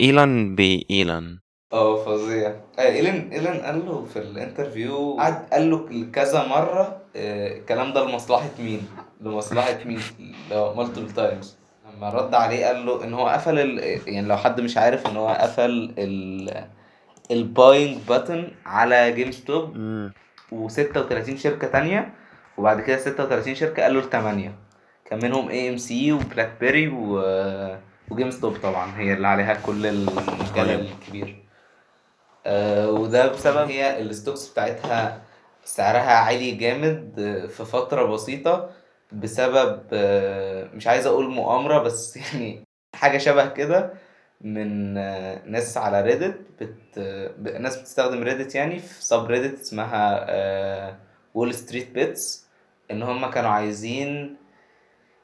إيلان بإيلان. آه فظيع. آه، ايلون ايلون قال له في ال interview قعد قال له كذا مرة آه، الكلام ده لمصلحة مين؟ لمصلحة مين؟ لو multiple times لما رد عليه قال له إن هو قفل ال... يعني لو حد مش عارف إن هو قفل ال ال buying button على GameStop مم. و36 شركة تانية وبعد كده 36 شركة قالوا لتمانية. كان منهم AMC و BlackBerry و... و GameStop طبعا هي اللي عليها كل المجال طيب. الكبير. وده بسبب هي ال stocks بتاعتها سعرها عالي جامد آه، في فترة بسيطة بسبب آه، مش عايز أقول مؤامرة بس يعني حاجة شبه كده من آه، ناس على Reddit بت... ناس بتستخدم Reddit يعني في subreddit اسمها WallStreetBets إن هم كانوا عايزين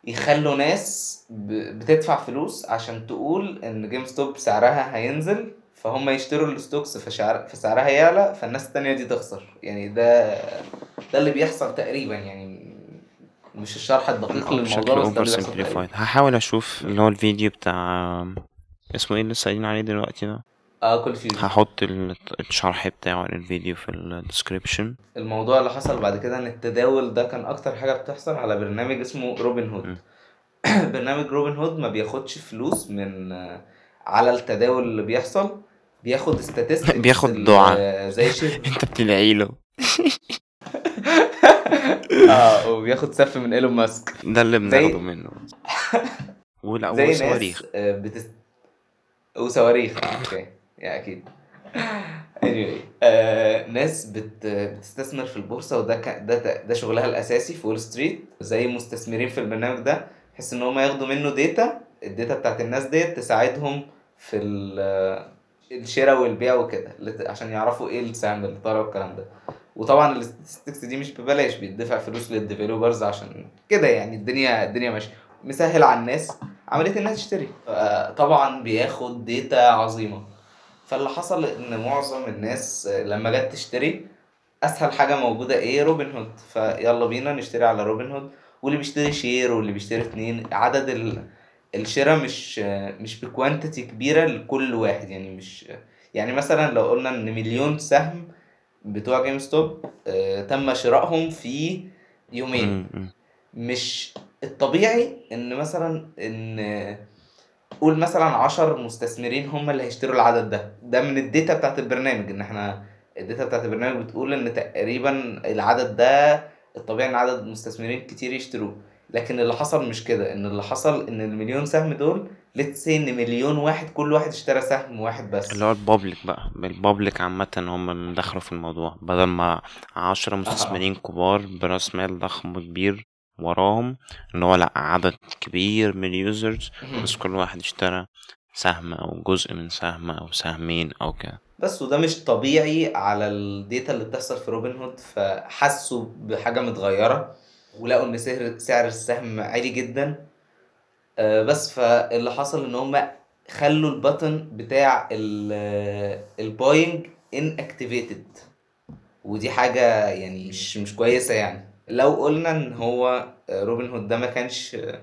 يخلوا ناس. بتدفع فلوس عشان تقول إن GameStop سعرها هينزل فهم يشتروا ال stocks فشعر... فسعرها يعلى فالناس التانية دي تخسر. يعني ده ده اللي بيحصل تقريبا يعني. مش الشرح الدقيق. للموضوع بس ده overall اللي بيحصل تقريبا. simplified هحاول أشوف اللي هو الفيديو بتاع اسمه إيه اللي لسه قايلين عليه دلوقتي ده؟ آه ColdFusion هحط ال- الشرح بتاعه للفيديو في ال description الموضوع اللي حصل بعد كده إن التداول ده كان أكتر حاجة بتحصل على برنامج اسمه روبن هود. برنامج روبن هود ما بياخدش فلوس من على التداول اللي بيحصل. بياخد statistics بياخد دعاء. زي شيء. انت بتدعي له. آه وبياخد سف من إيلون ماسك. ده اللي بناخده منه. ولا وصواريخ. آه، بتست... وصواريخ. أوكي. يا أكيد. Anyway آه ناس بت... بتستثمر في البورصة وده ك... ده ده شغلها الأساسي في Wall Street زي مستثمرين في البرنامج ده بحيث إن هم ياخدوا منه data ال data بتاعت الناس ديت تساعدهم في ال... الشراء والبيع وكده عشان يعرفوا إيه السهم اللي طالع والكلام ده. وطبعا ال statistics دي مش ببلاش بيدفع فلوس لل developers عشان كده يعني الدنيا الدنيا ماشية. مسهل على الناس عملية انها تشتري. طبعا بياخد data عظيمة. فاللي حصل إن معظم الناس لما جت تشتري أسهل حاجة موجودة إيه؟ روبن هود فيلا بينا نشتري على روبن هود واللي بيشتري share واللي بيشتري اتنين عدد ال... الشراء مش مش ب quantity كبيرة لكل واحد يعني مش يعني مثلا لو قلنا إن مليون سهم بتوع جيم ستوب آه تم شرائهم في يومين. مش الطبيعي إن مثلا إن قول مثلا عشر مستثمرين هم اللي هيشتروا العدد ده. ده من ال data بتاعت البرنامج إن إحنا ال data بتاعت البرنامج بتقول إن تقريبا العدد ده الطبيعي إن عدد مستثمرين كتير يشتروه. لكن اللي حصل مش كده. إن اللي حصل إن المليون سهم دول let's say إن مليون واحد كل واحد اشترى سهم واحد بس. اللي هو ال public بقى. ال public عامة هم اللي دخلوا في الموضوع. بدل ما عشرة مستثمرين كبار برأس مال ضخم كبير وراهم ان هو لأ عدد كبير من ال users بس كل واحد اشترى سهم أو جزء من سهم أو سهمين أو كده. بس وده مش طبيعي على ال data اللي بتحصل في روبن هود فحسوا بحاجة متغيرة. ولقوا إن سعر سعر السهم عالي جدا. آه، بس فاللي حصل إن هم خلوا ال button بتاع ال buying inactivated ودي حاجة يعني مش مش كويسة يعني. لو قلنا إن هو روبن هود ده ما كانش آه،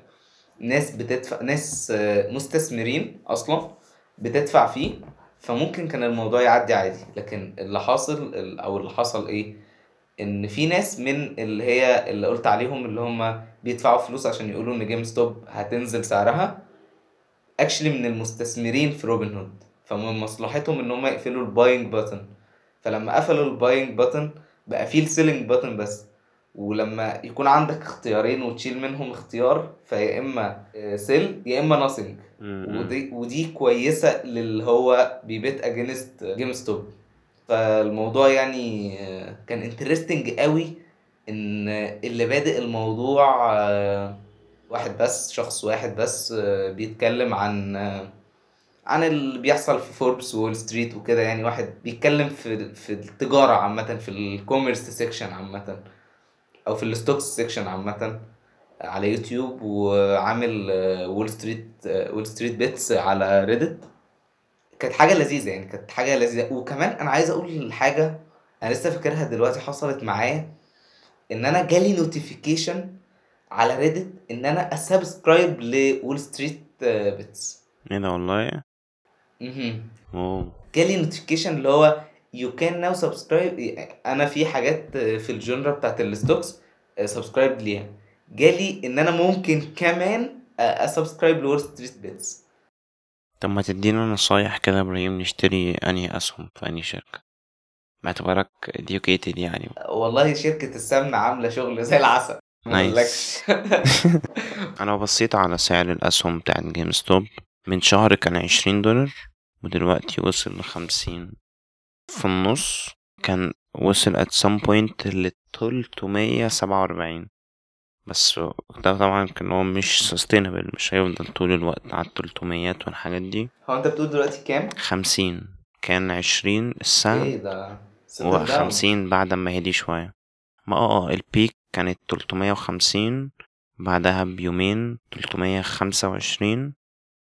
ناس بتدفع ناس آه، مستثمرين أصلا بتدفع فيه فممكن كان الموضوع يعدي عادي. لكن اللي حاصل أو اللي حصل إيه؟ إن في ناس من اللي هي اللي قلت عليهم اللي هم بيدفعوا فلوس عشان يقولوا إن جيم ستوب هتنزل سعرها actually من المستثمرين في روبن هود فمن مصلحتهم إن هم يقفلوا الباينج بutton فلما قفلوا ال buying button بقى فيه ال selling button بس. ولما يكون عندك اختيارين وتشيل منهم اختيار فيا إما sell يا إما nothing مم. ودي ودي كويسة للي هو بي bet against جيم ستوب فالموضوع يعني كان interesting قوي إن اللي بادئ الموضوع آه، واحد بس شخص واحد بس آه، بيتكلم عن آه، عن اللي بيحصل في فوربس وول ستريت وكده. يعني واحد بيتكلم في في التجارة عامة في ال commerce section عامة أو في ال stocks section عامة على يوتيوب وعامل وول ستريت وول ستريت بيتس على ريدت كانت حاجة لذيذة يعني كانت حاجة لذيذة. وكمان أنا عايز أقول حاجة أنا لسه فاكرها دلوقتي حصلت معايا إن أنا جالي notification على ريدت إن أنا أ subscribe لول ستريت بيتس إيه ده والله. oh جالي notification اللي هو you can now subscribe أنا في حاجات في ال genre بتاعت ال stocks subscribe ليها. جالي إن أنا ممكن كمان أ subscribe لول ستريت بيتس طب ما تدينا نصايح كده يا إبراهيم نشتري أنهي أسهم في أنهي شركة؟ باعتبارك educated يعني. والله شركة السمنة عاملة شغل زي العسل. nice. أنا بصيت على سعر الأسهم بتاعت جيم ستوب. من شهر كان عشرين دولار ودلوقتي وصل لخمسين. في النص كان وصل at some point لتلتمية سبعة وأربعين. بس ده طبعا كان هو مش sustainable مش هيفضل طول الوقت على التلتميات والحاجات دي. هو أنت بتقول دلوقتي كام؟ خمسين. كان عشرين إيه السهم ده. وخمسين بعد ما هدي شوية. ما آه آه البيك كانت تلتمية وخمسين بعدها بيومين تلتمية خمسة وعشرين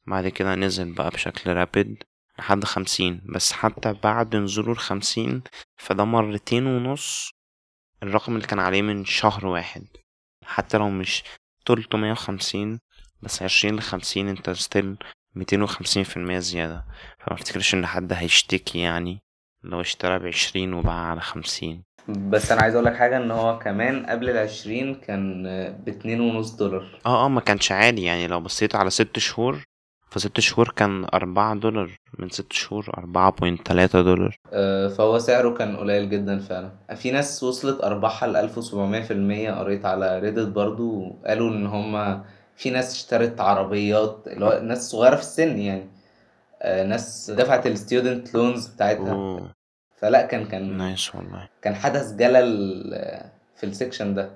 بعد كده نزل بقى بشكل رابد لحد خمسين. بس حتى بعد نزوله الخمسين فده مرتين ونص الرقم اللي كان عليه من شهر واحد. حتى لو مش تلتمية وخمسين بس عشرين لخمسين انت still ميتين وخمسين في المية زيادة. فما افتكرش ان حد هيشتكي يعني لو اشترى بعشرين وباع على خمسين. بس أنا عايز أقول لك حاجة ان هو كمان قبل العشرين كان باتنين ونص دولار. آه آه ما كانش عالي يعني لو بصيت على ست شهور فست شهور كان أربعة دولار. من ست شهور أربعة point تلاتة دولار. آه، فهو سعره كان قليل جدا فعلا. في ناس وصلت أرباحها ل 1700 في المية. قريت على ريدت برضو قالوا إن هما في ناس اشترت عربيات اللي هو ناس صغيرة في السن يعني. آه، ناس دفعت ال student loans بتاعتها. oh. فلا كان كان nice والله. كان حدث جلل آه، في ال section ده.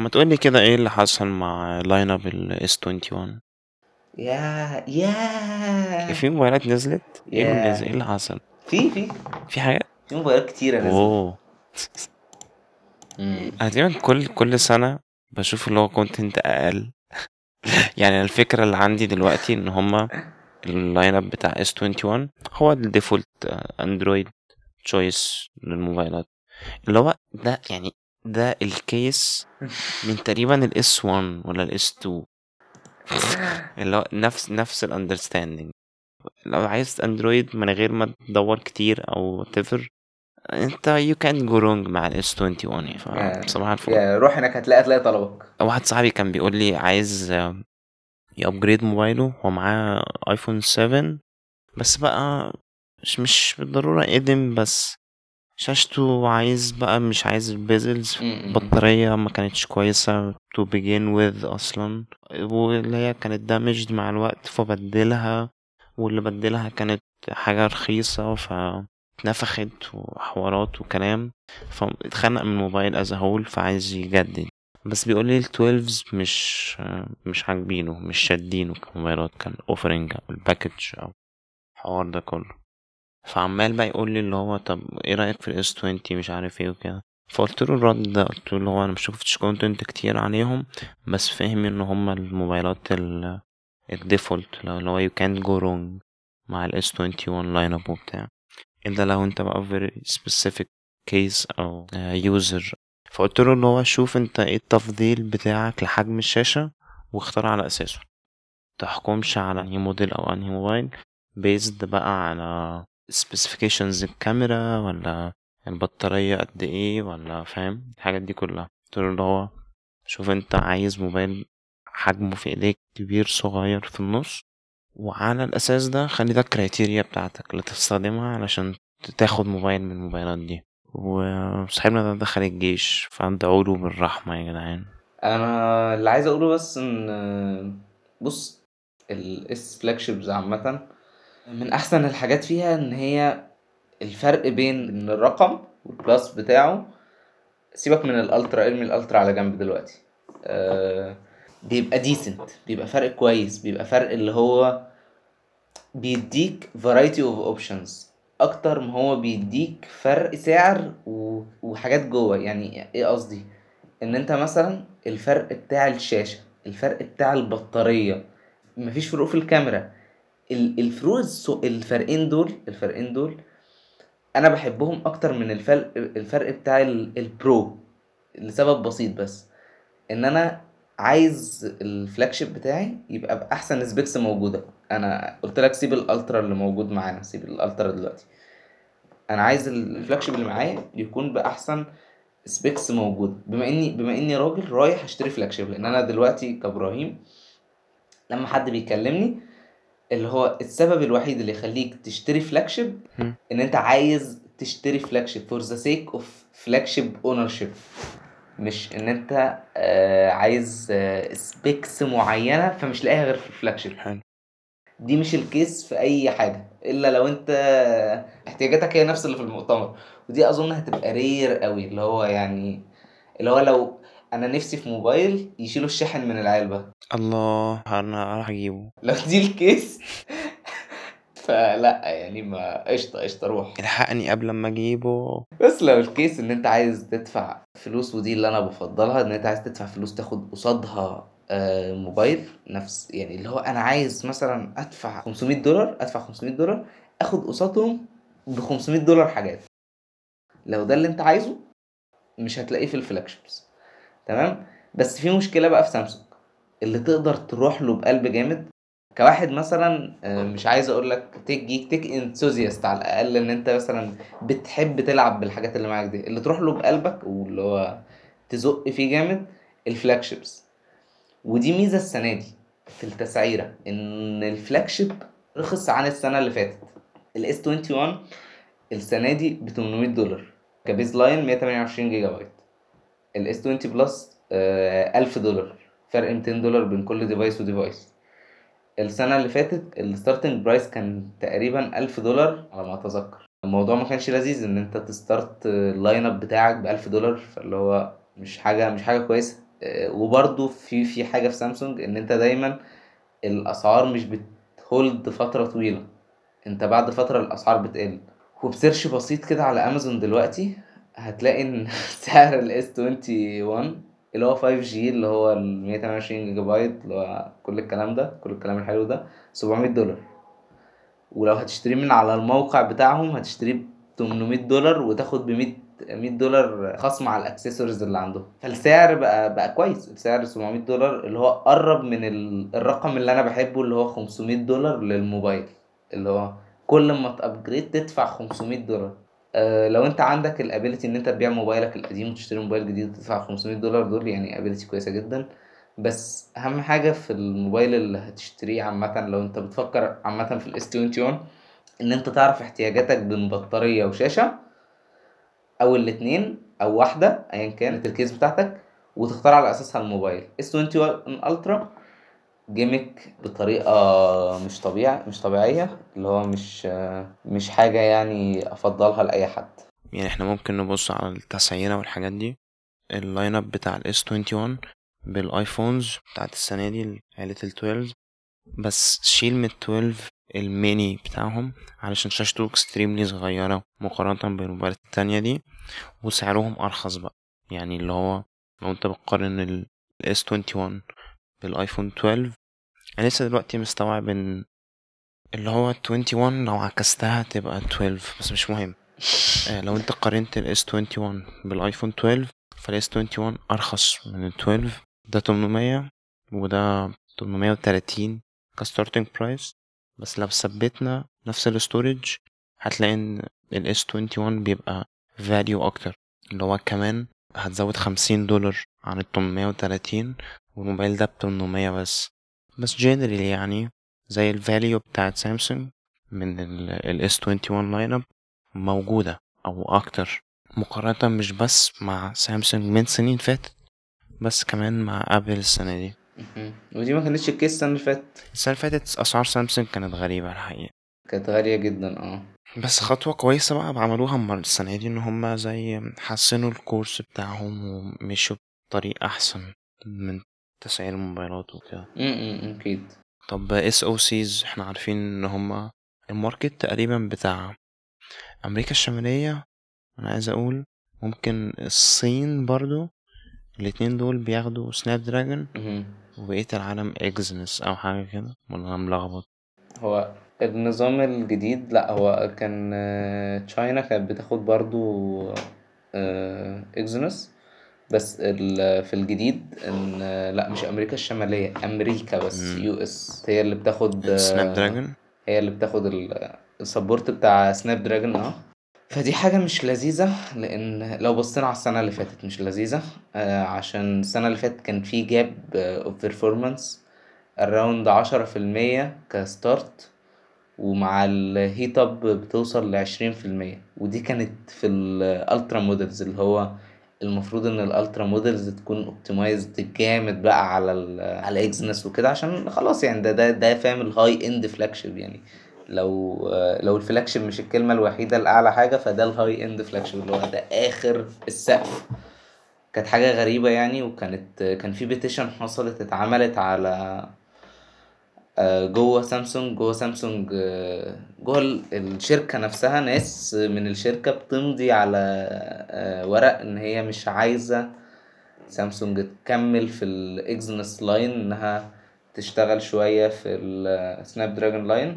طب ما تقولي كده إيه اللي حصل مع line up ال S 21 yeah yeah. في موبايلات نزلت؟ إيه اللي ياه. نزل؟ إيه اللي حصل؟ في في. في حاجة؟ في موبايلات كتيرة نزلت. oh مم. أنا تقريبا كل كل سنة بشوف اللي هو content أقل. يعني الفكرة اللي عندي دلوقتي إن هما ال line up بتاع S 21 هو ال default Android choice للموبايلات. اللي هو ده يعني ده ال case من تقريبا ال S 1 ولا ال S 2 اللي هو نفس نفس ال understanding لو عايز Android من غير ما تدور كتير أو whatever أنت you can't go wrong مع ال S 21 يعني فصباح الفل. يعني روح هناك هتلاقي هتلاقي طلبك. واحد صاحبي كان بيقول لي عايز ي upgrade موبايله. هو معاه iPhone 7 بس بقى مش مش بالضرورة قدم بس شاشته عايز بقى مش عايز ال bezels بطارية ما كانتش كويسة to begin with أصلا واللي هي كانت damaged مع الوقت فبدلها واللي بدلها كانت حاجة رخيصة فاتنفخت وحوارات وكلام فاتخنق من الموبايل a whole فعايز يجدد. بس بيقول لي ال 12 مش مش عاجبينه مش شادينه كموبايلات ك offering أو ال package أو الحوار ده كله. فعمال بقى يقول لي اللي هو طب إيه رأيك في ال S 20 مش عارف إيه وكده. فقلت له الرد ده قلت له هو أنا مشوفتش content كتير عليهم بس فاهم إن هما الموبايلات ال ال default اللي هو يو كانت جو رونج مع ال S 21 line up وبتاع. الا لو أنت بقى very specific case أو user فقلت له اللي هو شوف أنت إيه التفضيل بتاعك لحجم الشاشة واختار على أساسه. تحكمش على أنهي موديل أو أنهي موبايل based بقى على specifications الكاميرا ولا البطارية قد إيه ولا فاهم؟ الحاجات دي كلها. قلت له اللي هو شوف أنت عايز موبايل حجمه في إيديك كبير صغير في النص وعلى الأساس ده خلي ده ال criteria بتاعتك اللي تستخدمها علشان تاخد موبايل من الموبايلات دي. وصاحبنا ده دخل الجيش فادعوا له بالرحمة يا جدعان. أنا اللي عايز أقوله بس إن بص ال S flagships عامة من أحسن الحاجات فيها إن هي الفرق بين إن الرقم وال Plus بتاعه سيبك من ال Ultra ارمي ال Ultra على جنب دلوقتي. آه بيبقى decent بيبقى فرق كويس بيبقى فرق اللي هو بيديك variety of options. أكتر ما هو بيديك فرق سعر. وحاجات جوه. يعني إيه قصدي؟ إن أنت مثلا الفرق بتاع الشاشة الفرق بتاع البطارية مفيش فروق في الكاميرا. ال- الفروق السو- الفرقين دول الفرقين دول أنا بحبهم أكتر من الفرق الفرق بتاع ال- ال Pro لسبب بسيط بس إن أنا عايز ال flagship بتاعي يبقى بأحسن specs موجودة. أنا قلت لك سيب ال Ultra اللي موجود معانا سيب ال Ultra دلوقتي. أنا عايز ال flagship اللي معايا يكون بأحسن specs موجوده بما إني بما إني راجل رايح أشتري flagship لأن أنا دلوقتي كإبراهيم لما حد بيكلمني اللي هو السبب الوحيد اللي يخليك تشتري flagship. إن أنت عايز تشتري flagship for the sake of flagship ownership مش إن أنت آه عايز آه specs معينة فمش لاقيها غير في ال flagship حلو. دي مش ال case في أي حاجة إلا لو أنت احتياجاتك هي نفس اللي في المؤتمر. ودي أظن هتبقى rare قوي اللي هو يعني اللي هو لو أنا نفسي في موبايل يشيلوا الشاحن من العلبة. الله أنا راح أجيبه. لو دي الكيس. فلا يعني ما قشطة قشطة روح. الحقني قبل ما أجيبه. بس لو الكيس إن أنت عايز تدفع فلوس ودي اللي أنا بفضلها إن أنت عايز تدفع فلوس تاخد قصادها آه، موبايل. نفس يعني اللي هو أنا عايز مثلا أدفع 500 دولار أدفع 500 دولار أخد قصادهم ب 500 دولار حاجات. لو ده اللي أنت عايزه مش هتلاقيه في ال flagships. تمام؟ بس في مشكلة بقى في سامسونج. اللي تقدر تروح له بقلب جامد. كواحد مثلا آه، مش عايز أقول لك tech geek tech enthusiast على الأقل إن أنت مثلا بتحب تلعب بالحاجات اللي معاك دي. اللي تروح له بقلبك واللي هو تزق فيه جامد ال flagships ودي ميزة السنة دي في التسعيرة إن ال flagship رخص عن السنة اللي فاتت. ال S 21 السنة دي ب 800 دولار. ك baseline 128 جيجا بايت. ال S 20 Plus آه 1000 دولار. فرق 200 دولار بين كل device و device السنة اللي فاتت ال starting price كان تقريبا ألف دولار على ما أتذكر. الموضوع ما كانش لذيذ إن أنت ت start ال line up بتاعك بألف دولار فاللي هو مش حاجة مش حاجة كويسة. آه، وبرضه في في حاجة في سامسونج إن أنت دايما الأسعار مش بت hold فترة طويلة. أنت بعد فترة الأسعار بتقل. وب search بسيط كده على أمازون دلوقتي هتلاقي إن سعر ال S 21 اللي هو 5G اللي هو ال 128 جيجا بايت اللي هو كل الكلام ده كل الكلام الحلو ده 700 دولار. ولو هتشتريه من على الموقع بتاعهم هتشتريه ب 800 دولار وتاخد ب 100 100 دولار خصم على الاكسسوارز اللي عندهم. فالسعر بقى بقى كويس. السعر 700 دولار اللي هو قرب من ال- الرقم اللي أنا بحبه اللي هو 500 دولار للموبايل. اللي هو كل ما ت upgrade تدفع 500 دولار. أه لو انت عندك ال ability ان انت تبيع موبايلك القديم وتشتري موبايل جديد وتدفع 500 دولار دول يعني ability كويسة جدا. بس أهم حاجة في الموبايل اللي هتشتريه عامة لو انت بتفكر عامة في ال S 21 إن انت تعرف احتياجاتك بين بطارية وشاشة أو الاتنين أو واحدة ايا كانت ال case بتاعتك وتختار على أساسها الموبايل. S 21 Ultra gimmick بطريقة مش طبيعي مش طبيعية اللي هو مش مش حاجة يعني أفضلها لأي حد. يعني إحنا ممكن نبص على التسعيرة والحاجات دي. ال line up بتاع ال S 21 بال iPhones بتاعت السنة دي عيلة ال 12 بس شيل من ال 12 الميني بتاعهم علشان شاشته extremely صغيرة مقارنة بالموبايلات التانية دي. وسعرهم أرخص بقى. يعني اللي هو لو أنت بتقارن ال S 21 بالآيفون 12 أنا لسه دلوقتي مستوعب إن اللي هو 21 لو عكستها تبقى 12 بس مش مهم. آه، لو أنت قارنت ال S21 بالآيفون 12 فال S21 أرخص من ال 12 ده 800 وده 830 ك starting price بس لو ثبتنا نفس ال storage هتلاقي إن ال S21 بيبقى value أكتر. اللي هو كمان هتزود 50 دولار عن ال 830 والموبايل ده ب 800 بس. بس generally يعني زي ال value بتاعت سامسونج من ال S21 line up موجودة أو أكتر. مقارنة مش بس مع سامسونج من سنين فاتت بس كمان مع أبل السنة دي. ودي ما كانتش ال case السنة اللي فاتت. السنة اللي فاتت أسعار سامسونج كانت غريبة الحقيقة. كانت غالية جدا آه. بس خطوة كويسة بقى عملوها السنة دي إن هما زي حسنوا ال course بتاعهم ومشوا بطريق أحسن من تسعير الموبايلات وكده. امم أكيد. طب اس أو سيز إحنا عارفين إن هما ال market تقريبا بتاع أمريكا الشمالية أنا عايز أقول ممكن الصين برضو الاتنين دول بياخدوا سناب دراجون. وبقية العالم Exynos أو حاجة كده ولا أنا ملخبط؟ هو النظام الجديد لأ هو كان آه، تشاينا كانت بتاخد برضو Exynos بس ال- في الجديد إن لا مش أمريكا الشمالية أمريكا بس. US. هي اللي بتاخد Snapdragon؟ هي اللي بتاخد ال- ال support بتاع Snapdragon آه. فدي حاجة مش لذيذة لأن لو بصينا على السنة اللي فاتت مش لذيذة آه عشان السنة اللي فاتت كان في gap of performance around عشرة في المية ك start ومع ال heat up بتوصل لعشرين في المية. ودي كانت في ال ultra models اللي هو المفروض إن ال ultra models تكون optimized جامد بقى على ال على Exynos وكده عشان خلاص يعني ده ده ده فاهم ال high end flagship يعني. لو لو ال flagship مش الكلمة الوحيدة الأعلى حاجة فده ال high end flagship اللي هو ده آخر السقف. كانت حاجة غريبة يعني وكانت كان في petition حصلت اتعملت على جوه سامسونج جوه سامسونج آه، جوه ال- الشركة نفسها. ناس من الشركة بتمضي على آه، ورق إن هي مش عايزة سامسونج تكمل في ال Exynos line إنها تشتغل شوية في ال Snapdragon line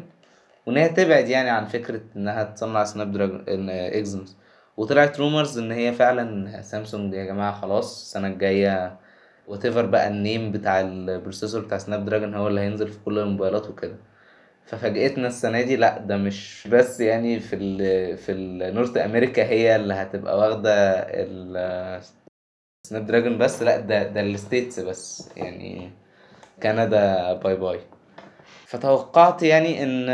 وإن هي تبعد يعني عن فكرة إنها تصنع Snapdragon Exynos وطلعت rumors إن هي فعلا سامسونج يا جماعة خلاص السنة الجاية whatever بقى ال name بتاع ال processor بتاع Snapdragon هو اللي هينزل في كل الموبايلات وكده. ففاجئتنا السنة دي لأ ده مش بس يعني في ال في ال North America هي اللي هتبقى واخدة Snapdragon بس لأ ده ده ال States بس يعني كندا bye bye. فتوقعت يعني إن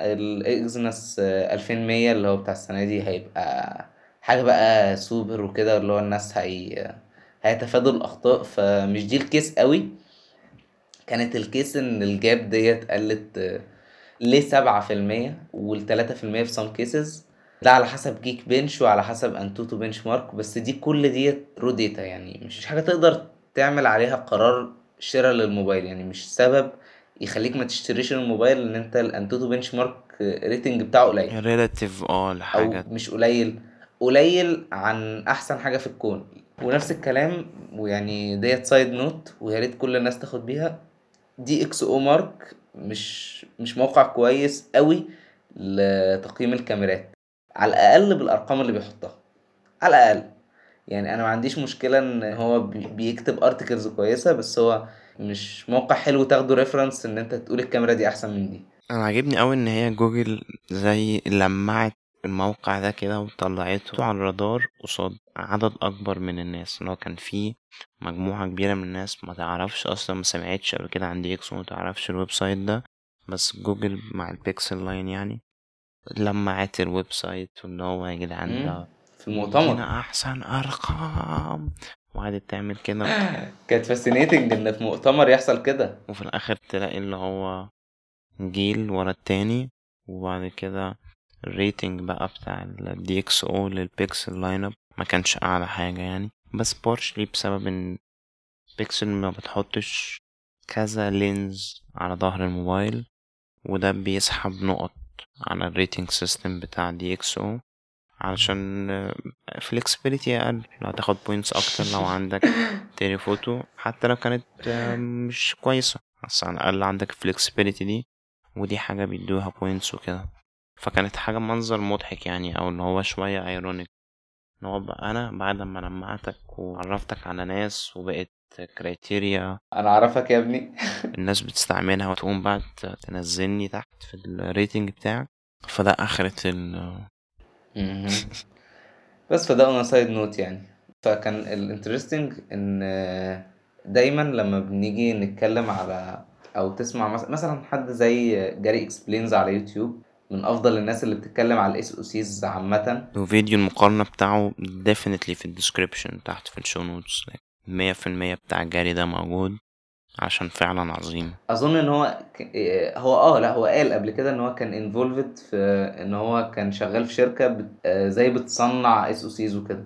ال Exynos 2100 اللي هو بتاع السنة دي هيبقى حاجة بقى سوبر وكده اللي هو الناس هي هيتفادوا الأخطاء فمش دي ال case قوي. كانت ال case إن ال gap ديت قلت ليه سبعة في المية والتلاتة في المية في some cases ده على حسب Geekbench وعلى حسب AnTuTu benchmark بس دي كل ديت raw data يعني مش حاجة تقدر تعمل عليها قرار شراء للموبايل يعني مش سبب يخليك ما تشتريش الموبايل إن أنت ال AnTuTu benchmark rating بتاعه قليل. relative آه أو لحاجة مش قليل. قليل عن أحسن حاجة في الكون. ونفس الكلام ويعني ديت side note ويا ريت كل الناس تاخد بيها. DxOMark مش مش موقع كويس قوي لتقييم الكاميرات. على الأقل بالأرقام اللي بيحطها. على الأقل. يعني أنا ما عنديش مشكلة إن هو بي- بيكتب articles كويسة بس هو مش موقع حلو تاخده reference إن أنت تقول الكاميرا دي أحسن من دي. أنا عاجبني قوي إن هي جوجل زي لمعت الموقع ده كده وطلعته على الرادار قصاد عدد أكبر من الناس ان هو كان في مجموعة كبيرة من الناس ما تعرفش أصلا ما سمعتش قبل كده عن DxO وما تعرفش ال website ده بس جوجل مع ال Pixel line يعني لمعت ال website وإن هو يا جدعان. ده في المؤتمر. يدينا أحسن أرقام. وقعدت تعمل كده. كانت fascinating إن في مؤتمر يحصل كده. وفي الآخر تلاقي اللي هو جيل ورا التاني وبعد كده ال rating بقى بتاع ال DxO لل Pixel line up ما كانش أعلى حاجة يعني. بس partially بسبب إن بيكسل ما بتحطش كذا lens على ظهر الموبايل وده بيسحب نقط على ال rating system بتاع DxO علشان flexibility أقل لو هتاخد points أكتر لو عندك telephoto حتى لو كانت مش كويسة بس على الأقل عندك flexibility دي ودي حاجة بيدوها points وكده. فكانت حاجة منظر مضحك يعني أو اللي هو شوية ironic إن هو أنا بعد ما لمعتك وعرفتك على ناس وبقت criteria أنا أعرفك يا ابني. الناس بتستعملها وتقوم بقى تنزلني تحت في ال rating بتاعك فده آخرة ال. بس فده أنا side note يعني. فكان ال interesting إن دايما لما بنيجي نتكلم على أو تسمع مثلا حد زي Gary Explains على يوتيوب من أفضل الناس اللي بتتكلم على الأس أو سيز عامة. وفيديو المقارنة بتاعه definitely في ال description تحت في ال show notes مية في المية بتاع جاري ده موجود عشان فعلا عظيم. أظن إن هو ك... هو آه لا هو قال قبل كده إن هو كان involved في إن هو كان شغال في شركة بت... آه، زي بتصنع أس أو سيز وكده.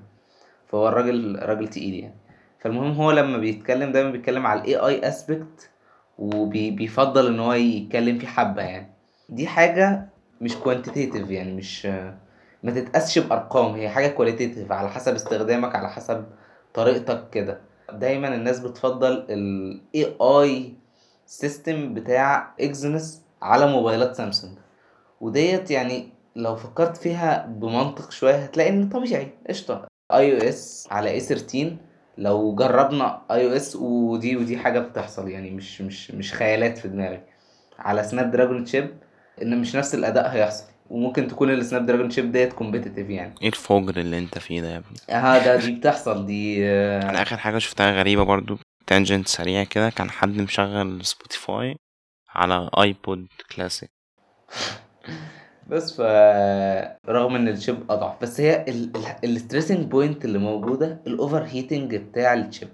فهو الراجل راجل تقيل يعني. فالمهم هو لما بيتكلم دايما بيتكلم على ال AI aspect وبيفضل إن هو يتكلم فيه حبة يعني. دي حاجة مش quantitative يعني مش ما تتقاسش بأرقام هي حاجة qualitative على حسب استخدامك على حسب طريقتك كده. دايما الناس بتفضل ال AI system بتاع Exynos على موبايلات سامسونج. وديت يعني لو فكرت فيها بمنطق شوية هتلاقي إن طبيعي قشطة. اي أو اس على اي 13 لو جربنا اي أو اس ودي ودي حاجة بتحصل يعني مش مش مش خيالات في دماغي. على Snapdragon chip إن مش نفس الأداء هيحصل. وممكن تكون ال Snapdragon chip ديت competitive يعني. إيه الفجر اللي أنت فيه ده يا ابني؟ آه ده دي بتحصل دي أنا آخر حاجة شفتها غريبة برضو tangent سريع كده كان حد مشغل Spotify على iPod Classic بس ف رغم إن ال chip أضعف بس هي ال stressing point اللي موجودة ال overheating بتاع ال chip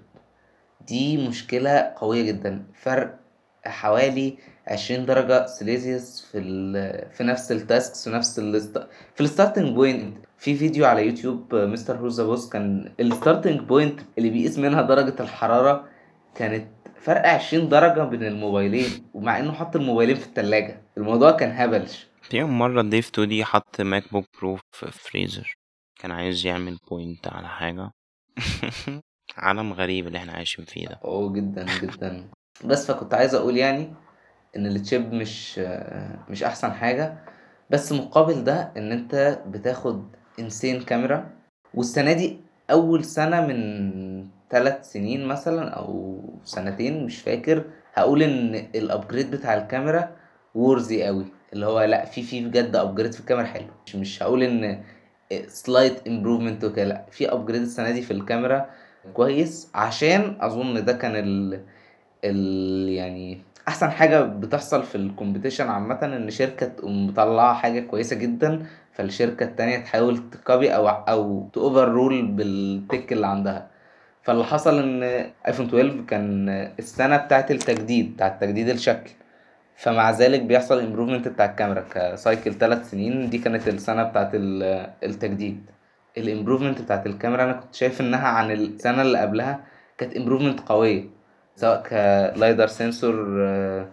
دي مشكلة قوية جدا. فرق حوالي 20 درجة سيليزيوس في ال... في نفس ال tasks في نفس ال st... في ال starting point في فيديو على يوتيوب Mrwhosetheboss كان ال starting point اللي بيقيس منها درجة الحرارة كانت فرق 20 درجة بين الموبايلين ومع إنه حط الموبايلين في التلاجة. الموضوع كان هبلش في يوم مرة Dave2D حط MacBook Pro في فريزر كان عايز يعمل point على حاجة. عالم غريب اللي إحنا عايشين فيه ده. آه جدا جدا. بس فكنت عايز أقول يعني إن ال chip مش مش أحسن حاجة بس مقابل ده إن أنت بتاخد insane كاميرا والسنة دي أول سنة من ثلاث سنين مثلا أو سنتين مش فاكر. هقول إن ال upgrade بتاع الكاميرا worthy قوي. اللي هو لأ في في بجد upgrade في الكاميرا حلو. مش مش هقول إن slight improvement وكده لأ في upgrade السنة دي في الكاميرا كويس. عشان أظن ده كان ال ال يعني أحسن حاجة بتحصل في ال competition عامة إن شركة تقوم مطلعة حاجة كويسة جدا فالشركة التانية تحاول ت copy أو أو ت overrule بال tech اللي عندها. فاللي حصل إن iPhone 12 كان السنة بتاعت التجديد بتاعت تجديد الشكل. فمع ذلك بيحصل improvement بتاع الكاميرا ك cycle ثلاث سنين دي كانت السنة بتاعت ال- التجديد. ال improvement بتاعت الكاميرا أنا كنت شايف إنها عن السنة اللي قبلها كانت improvement قوية. سواء ك LiDAR sensor آه،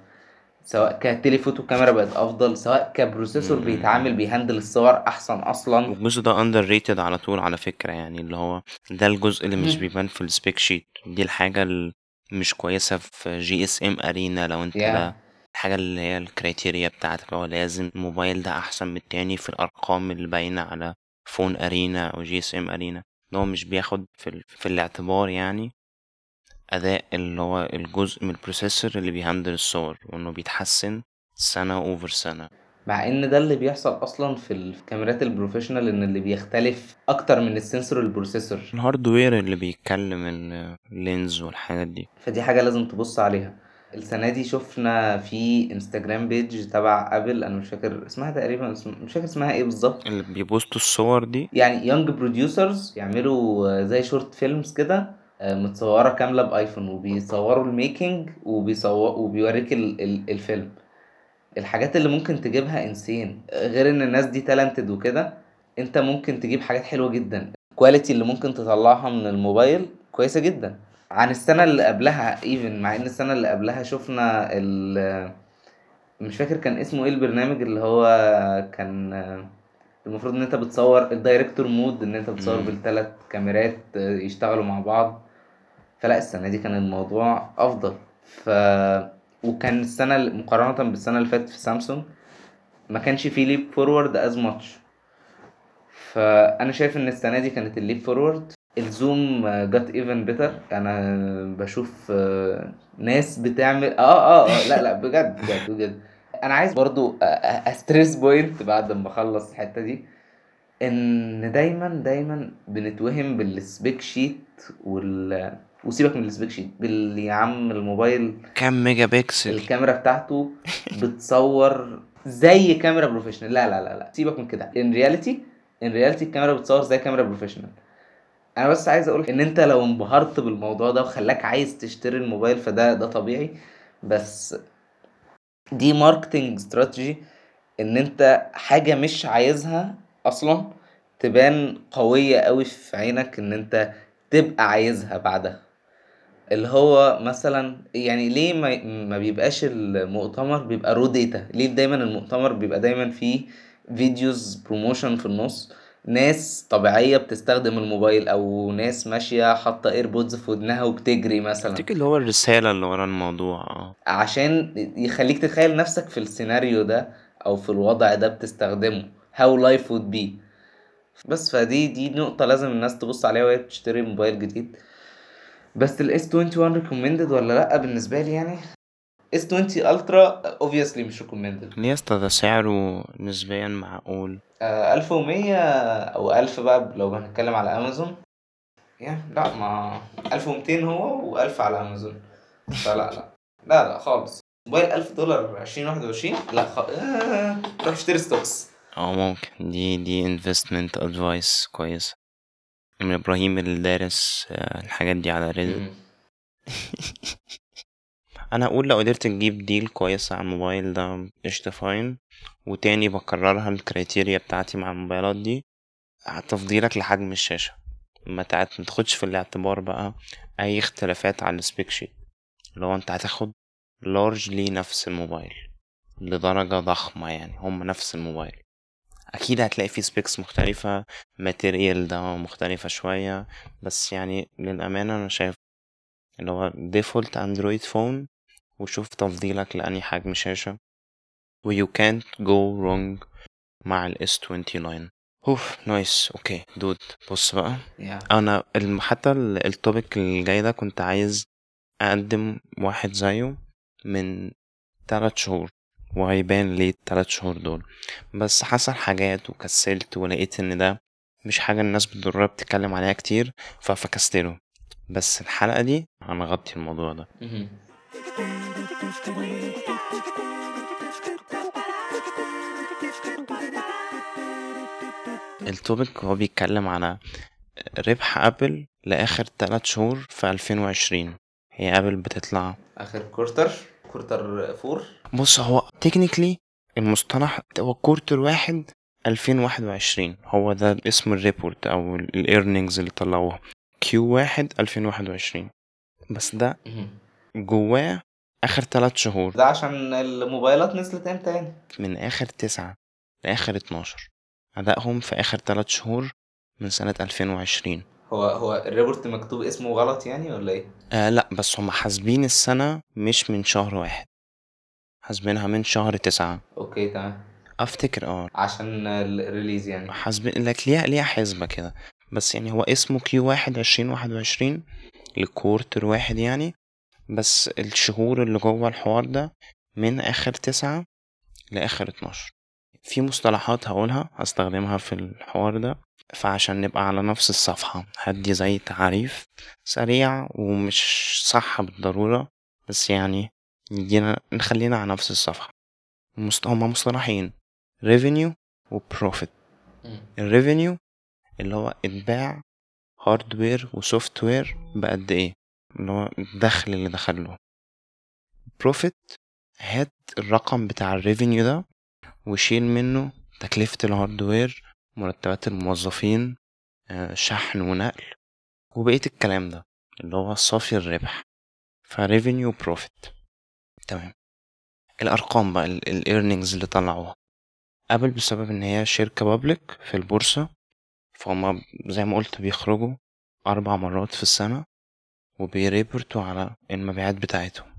سواء ك telephoto camera بقت أفضل سواء ك processor مم. بيتعامل بي handle الصور أحسن أصلا والجزء ده underrated على طول على فكرة يعني اللي هو ده الجزء اللي مش. بيبان في ال spec sheet دي الحاجة اللي مش كويسة في GSMArena لو انت Yeah. ده الحاجة اللي هي ال criteria بتاعتك هو لازم الموبايل ده أحسن من التاني في الأرقام اللي باينة على PhoneArena أو GSMArena إن هو مش بياخد في, ال... في الاعتبار يعني أداء اللي هو الجزء من ال processor اللي بي handle الصور وإنه بيتحسن سنة over سنة. مع إن ده اللي بيحصل أصلا في الكاميرات ال professional إن اللي بيختلف أكتر من ال sensor ال processor. ال hardware اللي بيتكلم ال- ال lens والحاجات دي. فدي حاجة لازم تبص عليها. السنة دي شفنا في Instagram page تبع Apple أنا مش فاكر اسمها تقريبا اسم- مش فاكر اسمها إيه بالظبط. اللي بيبوستوا الصور دي. يعني young producers يعملوا زي short films كده آه، متصورة كاملة ب iPhone وبيصوروا ال making وبيصور وبيوريك ال ال الفيلم. الحاجات اللي ممكن تجيبها insane غير إن الناس دي talented وكده أنت ممكن تجيب حاجات حلوة جدا. ال quality اللي ممكن تطلعها من الموبايل كويسة جدا. عن السنة اللي قبلها even مع إن السنة اللي قبلها شفنا ال مش فاكر كان اسمه إيه البرنامج اللي هو كان المفروض إن أنت بتصور ال director mode إن أنت بتصور. بالثلاث كاميرات يشتغلوا مع بعض. فلا السنة دي كان الموضوع أفضل. ف وكان السنة مقارنة بالسنة اللي فاتت في سامسونج ما كانش فيه leap forward as much فأنا شايف إن السنة دي كانت ال leap forward ال zoom جت even better أنا بشوف آه، ناس بتعمل آه آه آه لا لا بجد بجد بجد. أنا عايز برضو stress point بعد ما أخلص الحتة دي إن دايما دايما بنتوهم بال spec sheet وال وسيبك من ال spec sheet. بال يا عم الموبايل كام ميجا بكسل. الكاميرا بتاعته بتصور زي كاميرا professional لا لا لا لا. سيبك من كده. in reality in reality الكاميرا بتصور زي كاميرا professional أنا بس عايز أقول إن أنت لو انبهرت بالموضوع ده وخلاك عايز تشتري الموبايل فده ده طبيعي. بس دي marketing strategy إن أنت حاجة مش عايزها أصلا تبان قوية قوي في عينك إن أنت تبقى عايزها بعدها. اللي هو مثلا يعني ليه ما, ما بيبقاش المؤتمر بيبقى raw data ليه دايما المؤتمر بيبقى دايما فيه videos promotion في النص؟ ناس طبيعية بتستخدم الموبايل أو ناس ماشية حاطة AirPods في ودنها وبتجري مثلا. أفتكر اللي هو الرسالة اللي ورا الموضوع آه. عشان يخليك تتخيل نفسك في السيناريو ده أو في الوضع ده بتستخدمه. How life would be. بس ف دي دي نقطة لازم الناس تبص عليها وهي بتشتري موبايل جديد. بس ال S21 recommended ولا لأ؟ بالنسبة لي يعني S20 Ultra obviously مش recommended. ليه يا اسطى ده سعره نسبيا معقول. آه، 1100 أو 1000 بقى لو هنتكلم على أمازون يا لأ ما 1200 هو و1000 على أمازون فلأ لأ. لأ لأ خالص. موبايل 1000 دولار 2021 لأ خ... آه، روح اشتري stocks. آه ممكن. دي دي investment advice كويسة من إبراهيم اللي دارس آه، الحاجات دي على Reddit. أنا أقول لو قدرت تجيب deal كويسة على الموبايل ده قشطة fine وتاني بكررها ال criteria بتاعتي مع الموبايلات دي تفضيلك لحجم الشاشة. ما تاخدش في الاعتبار بقى أي اختلافات على ال spec sheet هو أنت هتاخد largely نفس الموبايل؟ لدرجة ضخمة يعني هم نفس الموبايل. أكيد هتلاقي فيه specs مختلفة material ده مختلفة شوية بس يعني للأمانة أنا شايف اللي هو default Android phone وشوف تفضيلك لأني حجم شاشة. و you can't go wrong مع ال S21. Oh نايس أوكي دود. بص بقى. يا أنا حتى ال- ال topic الجاي ده كنت عايز أقدم واحد زيه من تلات شهور. وهيبان ليه التلات شهور دول. بس حصل حاجات وكسلت ولقيت إن ده مش حاجة الناس بالضرورة بتتكلم عليها كتير ففكستله بس الحلقة دي هنغطي الموضوع ده. ال topic هو بيتكلم على ربح أبل لآخر تلات شهور في 2020 هي أبل بتطلع آخر quarter quarter four. بص هو technically المصطلح هو quarter واحد 2021 هو ده اسم ال report أو ال earnings اللي طلعوها. Q واحد 2021 بس ده. جواه آخر تلات شهور. ده عشان الموبايلات نزلت إمتى يعني؟ من آخر تسعة لآخر 12 أدائهم في آخر تلات شهور من سنة 2020 هو هو ال report مكتوب اسمه غلط يعني ولا إيه؟ آه لا بس هم حاسبين السنة مش من شهر واحد. حاسبينها من شهر تسعة. okay تمام. أفتكر آه. عشان ال release يعني. حاسبين لك ليها ليها حسبة كده. بس يعني هو اسمه Q واحد عشرين واحد وعشرين ل quarter واحد يعني. بس الشهور اللي جوه الحوار ده من آخر تسعة لآخر اتناشر. في مصطلحات هقولها هستخدمها في الحوار ده. فعشان نبقى على نفس الصفحة هدي زي تعريف سريع ومش صح بالضرورة بس يعني يدينا نخلينا على نفس الصفحة. مست... هما مصطلحين revenue و profit ال revenue اللي هو إتباع hardware و software بقد إيه؟ اللي هو الدخل اللي دخله profit هات الرقم بتاع ال revenue ده وشيل منه تكلفة ال hardware مرتبات الموظفين آه، شحن ونقل وبقية الكلام ده اللي هو صافي الربح. ف revenue profit تمام. الأرقام بقى ال earnings اللي طلعوها. ابل بسبب إن هي شركة public في البورصة فهم زي ما قلت بيخرجوا أربع مرات في السنة وبي report وا على المبيعات بتاعتهم.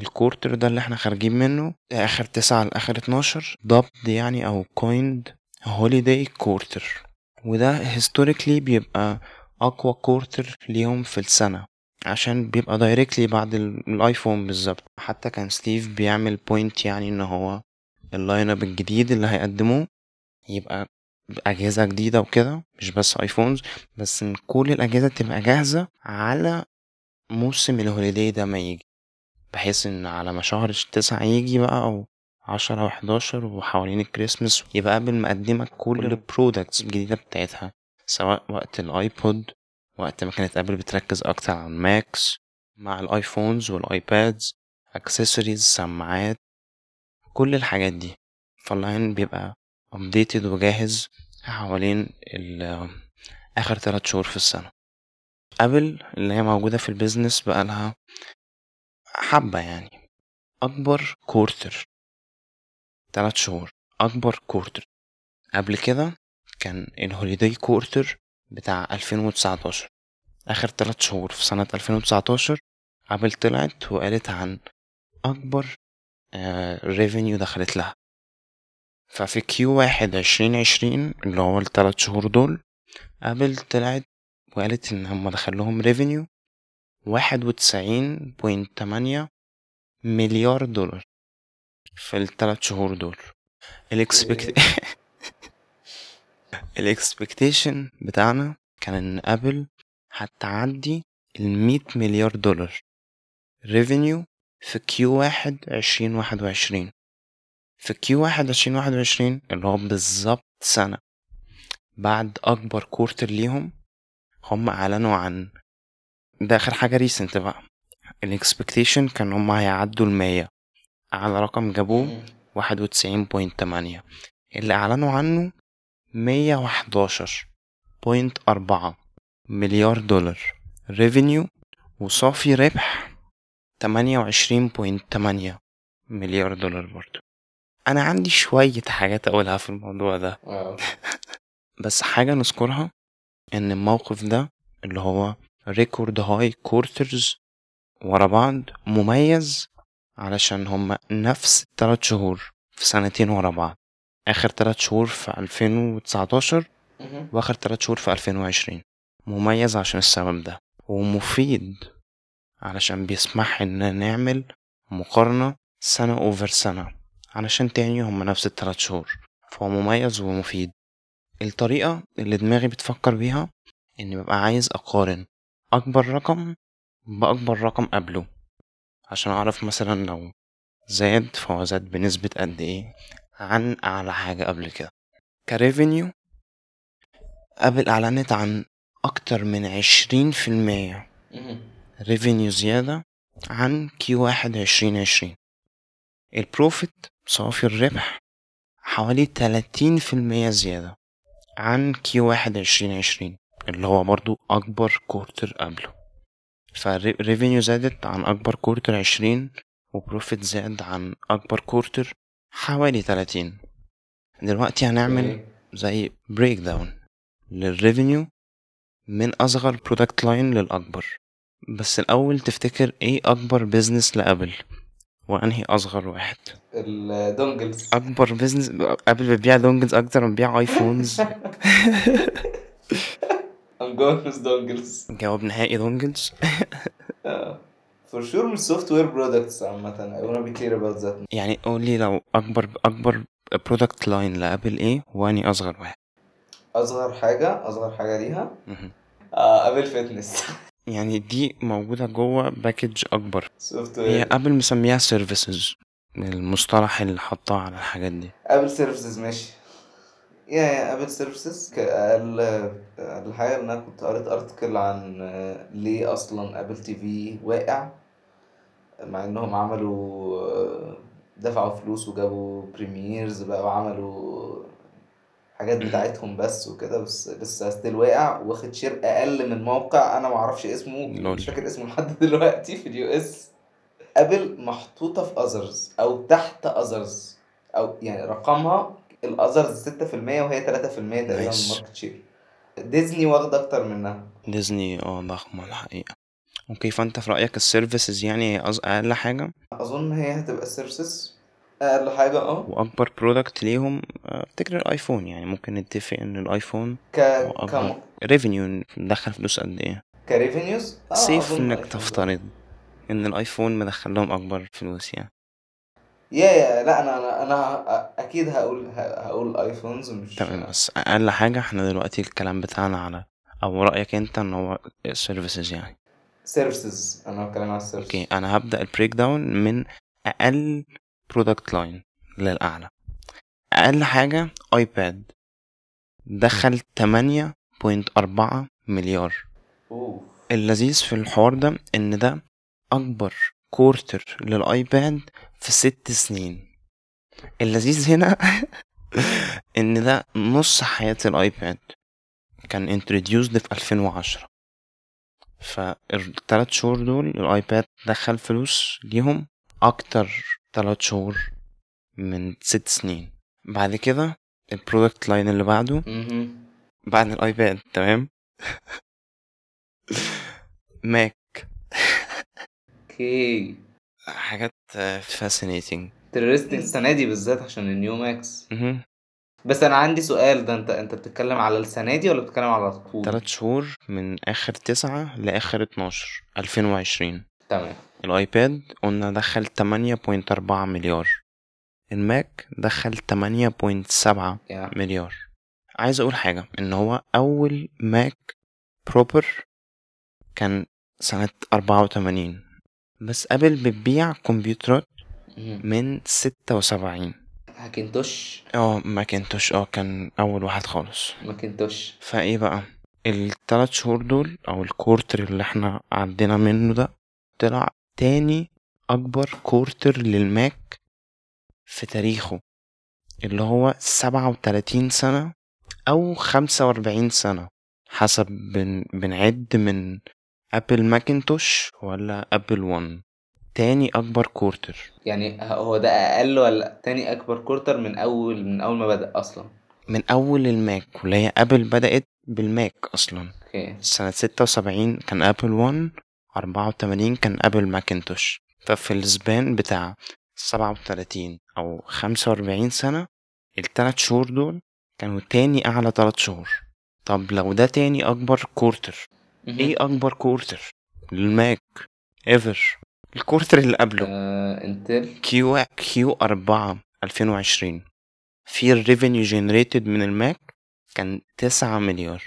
ال quarter ده اللي إحنا خارجين منه آخر تسعة لاخر اتناشر ضبط يعني أو كويند holiday quarter وده historically بيبقى أقوى quarter ليهم في السنة عشان بيبقى directly بعد الايفون بالظبط. حتى كان ستيف بيعمل point يعني إن هو ال line-up الجديد اللي هيقدموه يبقى أجهزة جديدة وكده مش بس iPhones بس إن كل الأجهزة تبقى جاهزة على موسم ال holiday ده ما يجي. بحيث إن على ما شهر تسعة يجي بقى أو عشرة أو حداشر وحوالين الكريسماس يبقى أبل مقدمة كل ال products الجديدة بتاعتها سواء وقت ال iPod وقت ما كانت ابل بتركز أكتر على ال Macs مع ال iPhones وال iPads اكسسوارز سماعات كل الحاجات دي. فال line بيبقى updated وجاهز حوالين آخر تلات شهور في السنة. أبل اللي هي موجودة في ال business بقالها حبة يعني. أكبر quarter. تلات شهور. أكبر quarter. قبل كده كان ال holiday quarter بتاع ألفين وتسعتاشر. آخر تلات شهور في سنة ألفين وتسعتاشر أبل طلعت وقالت عن أكبر revenue آه، دخلت لها. ففي Q واحد عشرين عشرين اللي هو التلات شهور دول أبل طلعت وقالت إن هم دخلهم revenue واحد وتسعين point تمانية مليار دولار في التلات شهور دول. ال expect ال expectation بتاعنا كان إن ابل هتعدي المية مليار دولار. revenue في Q واحد عشرين واحد وعشرين. في Q واحد عشرين واحد وعشرين اللي هو بالظبط سنة. بعد أكبر quarter ليهم هم أعلنوا عن ده آخر حاجة recent بقى. ال expectation كان هم هيعدوا المية أعلى رقم جابوه واحد وتسعين point تمانية. اللي أعلنوا عنه مية وحداشر point أربعة مليار دولار. revenue وصافي ربح تمانية وعشرين point تمانية مليار دولار برضو أنا عندي شوية حاجات أقولها في الموضوع ده. آه. بس حاجة نذكرها إن الموقف ده اللي هو record high quarters ورا بعض مميز علشان هما نفس التلات شهور في سنتين ورا بعض. آخر تلات شهور في ألفين وتسعتاشر وآخر تلات شهور في ألفين وعشرين. مميز عشان السبب ده. ومفيد علشان بيسمح إن نعمل مقارنة سنة أوفر سنة علشان تاني هما نفس التلات شهور. فهو مميز ومفيد. الطريقة اللي دماغي بتفكر بيها إني ببقى عايز أقارن أكبر رقم بأكبر رقم قبله. عشان أعرف مثلا لو زاد فهو زاد بنسبة قد إيه عن أعلى حاجة قبل كده. كريفينيو أبل أعلنت عن أكتر من عشرين في المية. revenue زيادة عن Q واحد عشرين عشرين. ال profit صافي الربح حوالي تلاتين في المية زيادة عن Q واحد عشرين عشرين. اللي هو برضو أكبر quarter قبله. فال revenue زادت عن أكبر quarter عشرين و profit زاد عن أكبر quarter حوالي تلاتين. دلوقتي هنعمل زي breakdown لل revenue من أصغر product line للأكبر. بس الأول تفتكر إيه أكبر business لأبل؟ وأنهي أصغر واحد؟ ال dongles أكبر business أبل بتبيع dongles أكتر من بيع iPhones مجوز dongles جواب نهائي dongles. for sure مش software products عامة. I wanna be clear about that. يعني قولي لو أكبر أكبر product line لأبل إيه؟ وأني أصغر واحد. أصغر حاجة أصغر حاجة ليها. آه أبل فيتنس يعني دي موجودة جوه package أكبر. software هي أبل مسميها services المصطلح اللي حطاه على الحاجات دي. أبل services ماشي. yeah yeah أبل services حاجة إن أنا كنت قريت article عن آه، ليه أصلا Apple TV واقع مع إنهم عملوا آه، دفعوا فلوس وجابوا premieres بقى وعملوا حاجات. بتاعتهم بس وكده بس لسه still واقع واخد share أقل من موقع أنا معرفش اسمه. مش فاكر اسمه لحد دلوقتي في ال US أبل محطوطة في others أو تحت others أو يعني رقمها ال others 6% وهي 3% تقريبا nice. ال market share ديزني واخدة أكتر منها. ديزني آه ضخمة الحقيقة okay فأنت في رأيك ال services يعني أقل حاجة؟ أظن هي هتبقى ال services أقل حاجة آه. وأكبر product ليهم آه، افتكر ال iPhone؟ يعني ممكن نتفق إن ال iPhone ك كم؟ revenue مدخل فلوس قد إيه؟ ك revenues؟ آه safe ده. تفترض إن ال iPhone مدخل لهم أكبر فلوس يعني. yeah yeah لا أنا أنا أنا أكيد هقول هقول iPhones مش تمام بس أقل حاجة إحنا دلوقتي الكلام بتاعنا على أو رأيك أنت إن هو services يعني؟ services أنا بتكلم على ال services okay أنا هبدأ ال breakdown من أقل product line للأعلى. أقل حاجة iPad دخل 8.4 مليار. oh اللذيذ في الحوار ده إن ده أكبر quarter لل iPad في ست سنين. اللذيذ هنا إن ده نص حياة ال iPad كان introduced في 2010 فالتلات شهور دول ال iPad دخل فلوس ليهم أكتر تلات شهور من ست سنين. بعد كده ال product line اللي بعده. بعد ال iPad تمام؟ Mac okay حاجات fascinating interesting السنة دي بالذات عشان ال new Macs. بس أنا عندي سؤال ده أنت أنت بتتكلم على السنة دي ولا بتتكلم على طول تلات شهور من آخر تسعة لآخر اتناشر ألفين وعشرين. تمام. ال iPad قلنا دخل تمانية point أربعة مليار. ال Mac دخل تمانية point سبعة يا. مليار. عايز أقول حاجة إن هو أول Mac proper كان سنة أربعة وتمانين. بس ابل بتبيع كمبيوترات. من ستة وسبعين. Hackintosh آه Macintosh. آه كان أول واحد خالص. Macintosh. فإيه بقى؟ التلات شهور دول أو ال quarter اللي إحنا عدينا منه ده طلع تاني أكبر quarter لل Mac في تاريخه اللي هو سبعة وتلاتين سنة أو خمسة وأربعين سنة حسب بن بنعد من ابل ماكنتوش ولا Apple One تاني أكبر quarter يعني هو ده أقل ولا تاني أكبر quarter من اول من أول ما بدأ أصلا؟ من أول الماك واللي هي ابل بدأت بالماك أصلا. okay. سنة ستة وسبعين كان Apple One أربعة وتمانين كان أبل ماكنتوش ففي ال span بتاع سبعة وتلاتين أو خمسة وأربعين سنة التلات شهور دول كانوا تاني أعلى تلات شهور. طب لو ده تاني أكبر quarter مهم. إيه أكبر quarter؟ للماك ever. ال quarter اللي قبله. آه إنتل. Q Q أربعة ألفين وعشرين. في ال revenue generated من الماك كان تسعة مليار.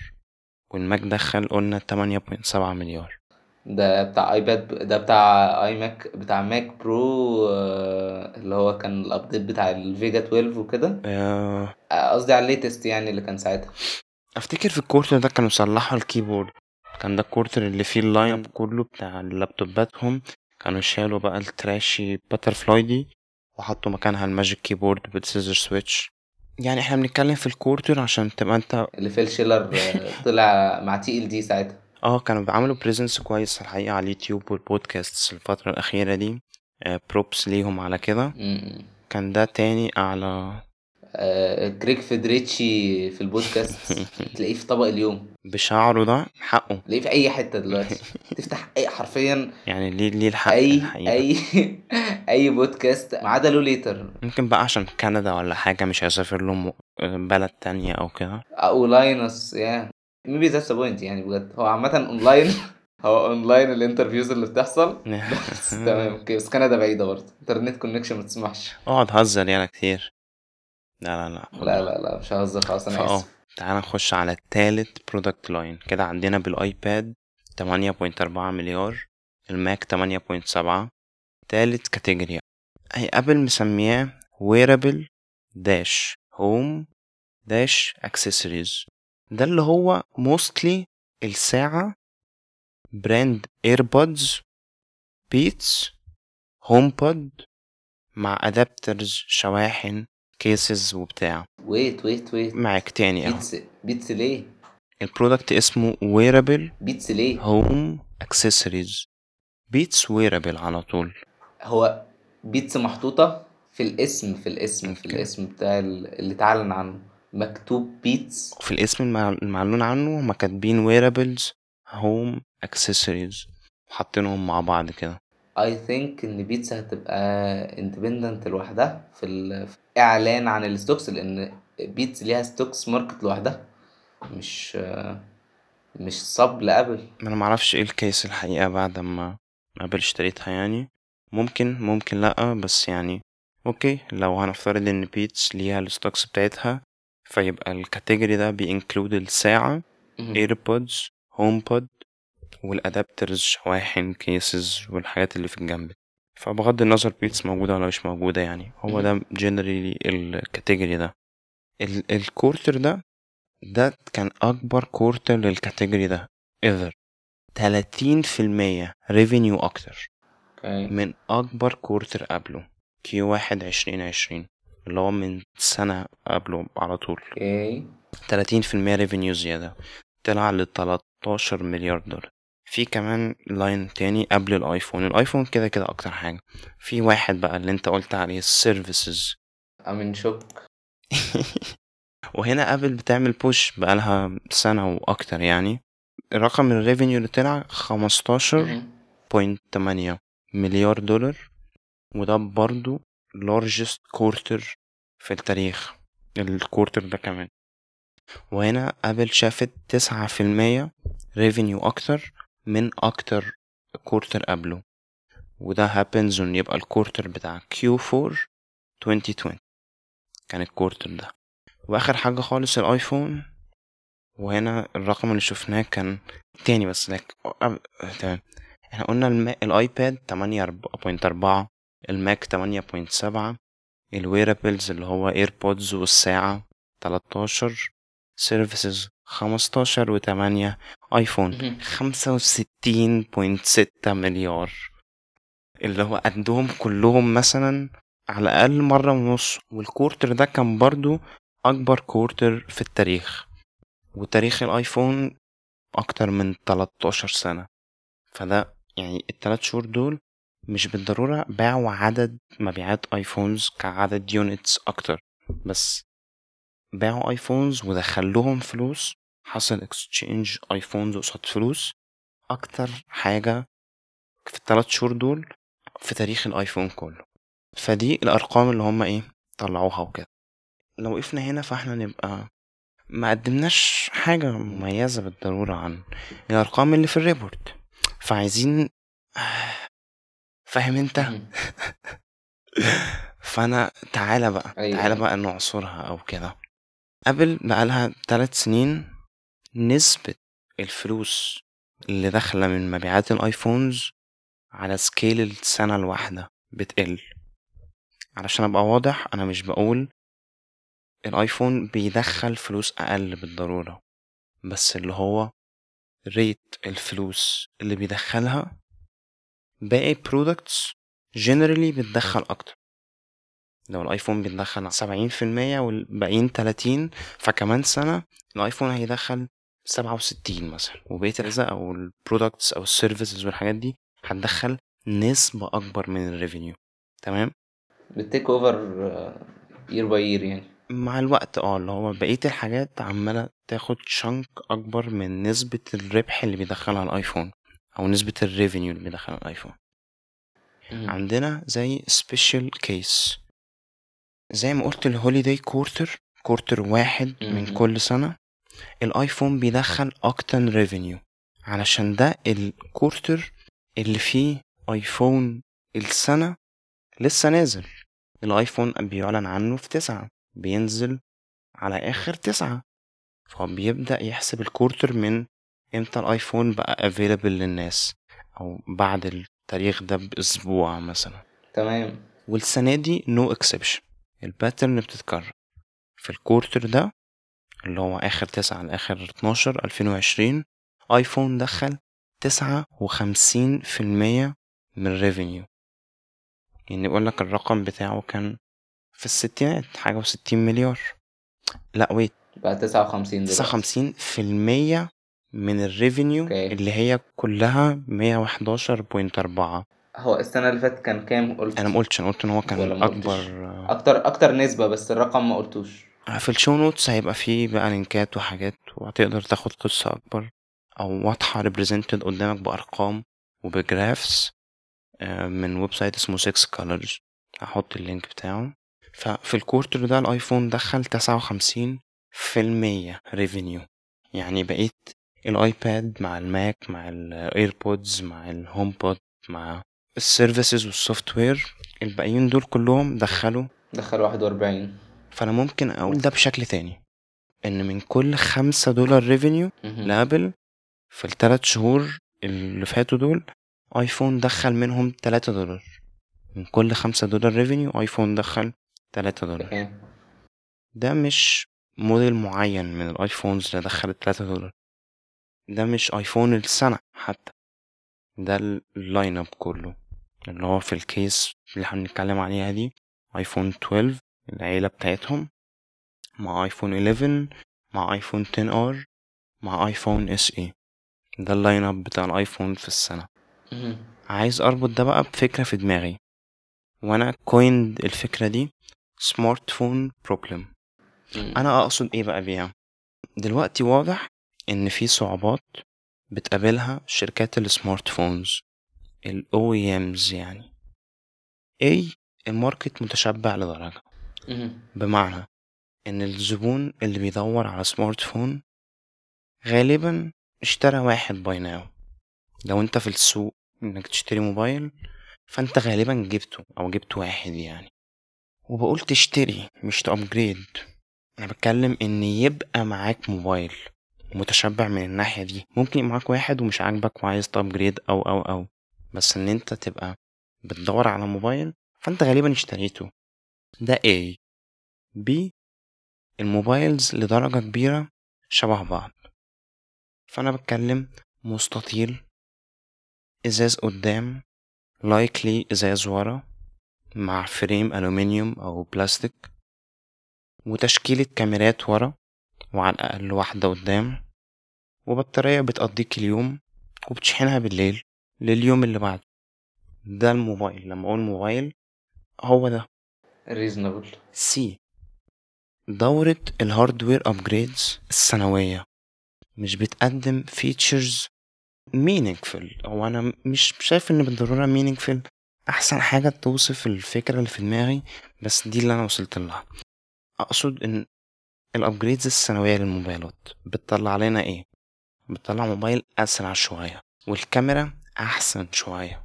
والماك دخل قلنا تمانية point سبعة مليار. ده بتاع iPad ده بتاع iMac بتاع Mac Pro آه اللي هو كان ال update بتاع الفيجا 12 وكده؟ آه، آه، قصدي على ال latest يعني اللي كان ساعتها. أفتكر في ال quarter ده كانوا صلحوا ال keyboard. كان ده ال quarter اللي فيه ال line كله بتاع اللابتوباتهم. كانوا شالوا بقى ال trashy butterfly دي وحطوا مكانها ال Magic Keyboard بال scissor switch. يعني إحنا بنتكلم في ال quarter عشان تبقى انت اللي فيل شيلر آه، طلع مع TLD ساعتها. آه كانوا بيعملوا presence كويس الحقيقة على اليوتيوب والبودكاست الفترة الأخيرة دي. props ليهم على كده. كان ده تاني أعلى آه، جريج فيدريتشي في البودكاست تلاقيه في طبق اليوم. بشعره ده حقه. تلاقيه في أي حتة دلوقتي؟ تفتح اي حرفيا يعني ليه ليه الحق اي الحقيقة؟ اي أي بودكاست ما عدا له ليتر ممكن بقى عشان كندا ولا حاجة مش هيسافر له بلد تانية أو كده. أو لاينس يا ميبي ذاتس بوينت يعني بجد. هو عامة اونلاين هو اونلاين الانترفيوز اللي بتحصل. بس تمام okay بس كندا بعيدة برضه. internet connection ما تسمحش. اقعد هزر يلا كتير. لا لا لا. لا لا لا مش ههزر خلاص أنا آسف. تعال نخش على التالت product line كده عندنا بال iPad 8.4 مليار الماك 8.7 تالت category هي ابل مسمياه wearable dash home dash accessories. ده اللي هو mostly الساعة براند AirPods Beats HomePod مع adapters شواحن. cases وبتاع. wait wait wait معاك تاني أهو. Beats Beats ليه؟ ال product اسمه wearable Beats ليه؟ home accessories. Beats wearable على طول. هو Beats محطوطة في الاسم في الاسم في. الاسم بتاع ال- اللي اتعلن عنه. مكتوب Beats. في الاسم المع- المعلون عنه هما كاتبين wearables home accessories. حاطينهم مع بعض كده. I think إن Beats هتبقى independent لوحدها في ال- في إعلان عن ال stocks لأن Beats ليها stocks market لوحدها مش مش sub لأبل. أنا معرفش إيه ال case الحقيقة بعد ما أبل اشتريتها يعني. ممكن ممكن لأ بس يعني okay لو هنفترض إن Beats ليها ال stocks بتاعتها فيبقى ال category ده ب include الساعة AirPods HomePod وال adapters شواحن cases والحاجات اللي في الجنب. فبغض النظر Beats موجودة ولا مش موجودة يعني هو ده generally ال category ده. ال- ال quarter ده ده كان أكبر quarter لل category ده ever. 30% revenue أكتر. من أكبر quarter قبله Q واحد عشرين عشرين اللي هو من سنة قبله على طول. okay. 30% revenue زيادة. طلع ل 13 مليار دولار. في كمان line تاني قبل ال iPhone. ال iPhone كده كده أكتر حاجة. في واحد بقى اللي انت قلت عليه ال services امين شوك وهنا ابل بتعمل push بقالها سنة وأكتر يعني. رقم ال revenue اللي طلع 15.8 مليار دولار. وده برضو largest quarter في التاريخ. ال quarter ده كمان. وهنا ابل شافت تسعة في المية revenue أكتر. من أكتر quarter قبله وده happens إن يبقى ال quarter بتاع Q4 2020 كان ال quarter ده وآخر حاجة خالص ال iPhone وهنا الرقم اللي شفناه كان تاني بس لك. تمام إحنا قلنا. ال iPad 8.4 الماك 8.7 ال wearables اللي هو AirPods والساعة 13 services 15 و8 iPhone 65.6 مليار. اللي هو قدهم كلهم مثلا على الأقل مرة ونص. وال quarter ده كان برضو أكبر quarter في التاريخ. وتاريخ ال iPhone أكتر من 13 سنة. فده يعني التلات شهور دول مش بالضرورة باعوا عدد مبيعات iPhones كعدد units أكتر. بس باعوا iPhones ودخلهم فلوس حصل exchange iPhones قصاد فلوس أكتر حاجة في التلات شهور دول في تاريخ الآيفون كله. فدي الأرقام اللي هم إيه طلعوها وكده. لو وقفنا هنا فإحنا نبقى ما قدمناش حاجة مميزة بالضرورة عن الأرقام اللي في الريبورت. فعايزين فاهم أنت؟ فأنا تعالى بقى أيوة. تعالى بقى نعصرها أو كده. قبل بقالها ثلاث سنين نسبة الفلوس اللي داخلة من مبيعات ال iPhones على scale السنة الواحدة بتقل. علشان أبقى واضح أنا مش بقول الآيفون بيدخل فلوس أقل بالضرورة بس اللي هو rate الفلوس اللي بيدخلها باقي products generally بتدخل أكتر. لو الآيفون بيدخل سبعين في المية والباقيين تلاتين فكمان سنة الآيفون هيدخل سبعة وستين مثلا وبقية الأجزاء أو ال products أو ال services والحاجات دي هتدخل نسبة أكبر من ال revenue تمام؟ بت take over year by year يعني. مع الوقت آه اللي هو بقية الحاجات عمالة تاخد chunk أكبر من نسبة الربح اللي بيدخلها الآيفون أو نسبة ال revenue اللي بيدخلها الآيفون. عندنا زي special case زي ما قلت ال holiday quarter quarter واحد من. كل سنة. الآيفون بيدخل أكتر revenue علشان ده ال quarter اللي فيه آيفون السنة لسه نازل. الآيفون بيعلن عنه في تسعة. بينزل على آخر تسعة. فهو بيبدأ يحسب ال quarter من إمتى الآيفون بقى available للناس. أو بعد التاريخ ده بأسبوع مثلا. تمام. والسنة دي no exception ال pattern بتتكرر. في ال quarter ده اللي هو آخر تسعة لآخر اتناشر ألفين وعشرين آيفون دخل تسعة وخمسين في المية من ال revenue يعني يقول لك الرقم بتاعه كان في الستينات حاجة وستين مليار. لا wait بقى تسعة وخمسين تسعة وخمسين في المية من ال revenue okay. اللي هي كلها مية وحداشر point أربعة. هو السنة اللي فاتت كان كام؟ قلت أنا مقولتش أنا قلت إن هو كان؟ أكبر. أكتر أكتر نسبة بس الرقم ما قلتوش. في ال show notes هيبقى فيه بقى لينكات وحاجات وهتقدر تاخد قصة أكبر أو واضحة represented قدامك بأرقام وب graphs آه، من website اسمه 6 colors. هحط ال link بتاعه. ففي ال quarter ده الآيفون دخل تسعة وخمسين في المية revenue يعني بقيت الآيباد مع الماك مع ال AirPods مع ال HomePod مع ال services وال software الباقيين دول كلهم دخلوا دخل واحد وأربعين. فأنا ممكن أقول ده بشكل تاني. إن من كل خمسة دولار revenue لأبل في الثلاث شهور اللي فاتوا دول آيفون دخل منهم تلاتة دولار. من كل خمسة دولار revenue آيفون دخل تلاتة دولار. ده مش موديل معين من ال iPhones اللي دخلت تلاتة دولار. ده مش آيفون السنة حتى. ده ال lineup كله. اللي هو في ال case اللي إحنا بنتكلم عليها دي آيفون 12 العيلة بتاعتهم مع ايفون 11 مع ايفون 10 R مع ايفون SE ده ال lineup بتاع الايفون في السنة. عايز أربط ده بقى بفكرة في دماغي وأنا coined الفكرة دي smartphone problem. أنا أقصد إيه بقى بيها دلوقتي واضح إن في صعوبات بتقابلها شركات ال smartphones ال OEMs يعني اي ال market متشبع لدرجة. بمعنى إن الزبون اللي بيدور على smartphone غالبا اشترى واحد by now. لو أنت في السوق إنك تشتري موبايل فأنت غالبا جبته أو جبت واحد يعني. وبقول تشتري مش تأبجريد أنا بتكلم إن يبقى معاك موبايل متشبع من الناحية دي. ممكن يبقى معاك واحد ومش عاجبك وعايز تأبجريد أو أو أو. بس إن أنت تبقى بتدور على موبايل فأنت غالبا اشتريته. ده A. B. الموبايلز لدرجة كبيرة شبه بعض. فأنا بتكلم مستطيل إزاز قدام likely إزاز ورا مع frame ألومنيوم أو بلاستيك وتشكيلة كاميرات ورا وعلى الأقل واحدة قدام وبطارية بتقضيك اليوم وبتشحنها بالليل لليوم اللي بعده. ده الموبايل. لما أقول موبايل هو ده. reasonably دورة ال hardware upgrades السنوية. مش بتقدم features meaningful. أو أنا مش شايف إن بالضرورة meaningful. أحسن حاجة توصف الفكرة اللي في دماغي بس دي اللي أنا وصلت لها. أقصد إن ال upgrades السنوية للموبايلات. بتطلع لنا إيه؟ بتطلع موبايل أسرع شوية والكاميرا أحسن شوية.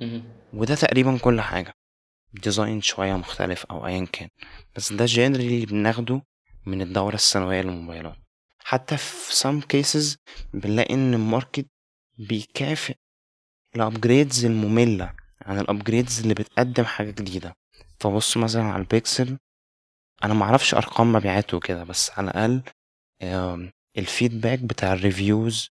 مهم. وده تقريبا كل حاجة. design شوية مختلف أو أيا كان بس ده generally اللي بناخده من الدورة السنوية للموبايلات. حتى في some cases بنلاقي إن ال market بيكافئ ال upgrades المملة عن ال upgrades اللي بتقدم حاجة جديدة. فبص مثلا على البيكسل أنا معرفش أرقام مبيعاته كده بس على الأقل ال feedback بتاع ال reviews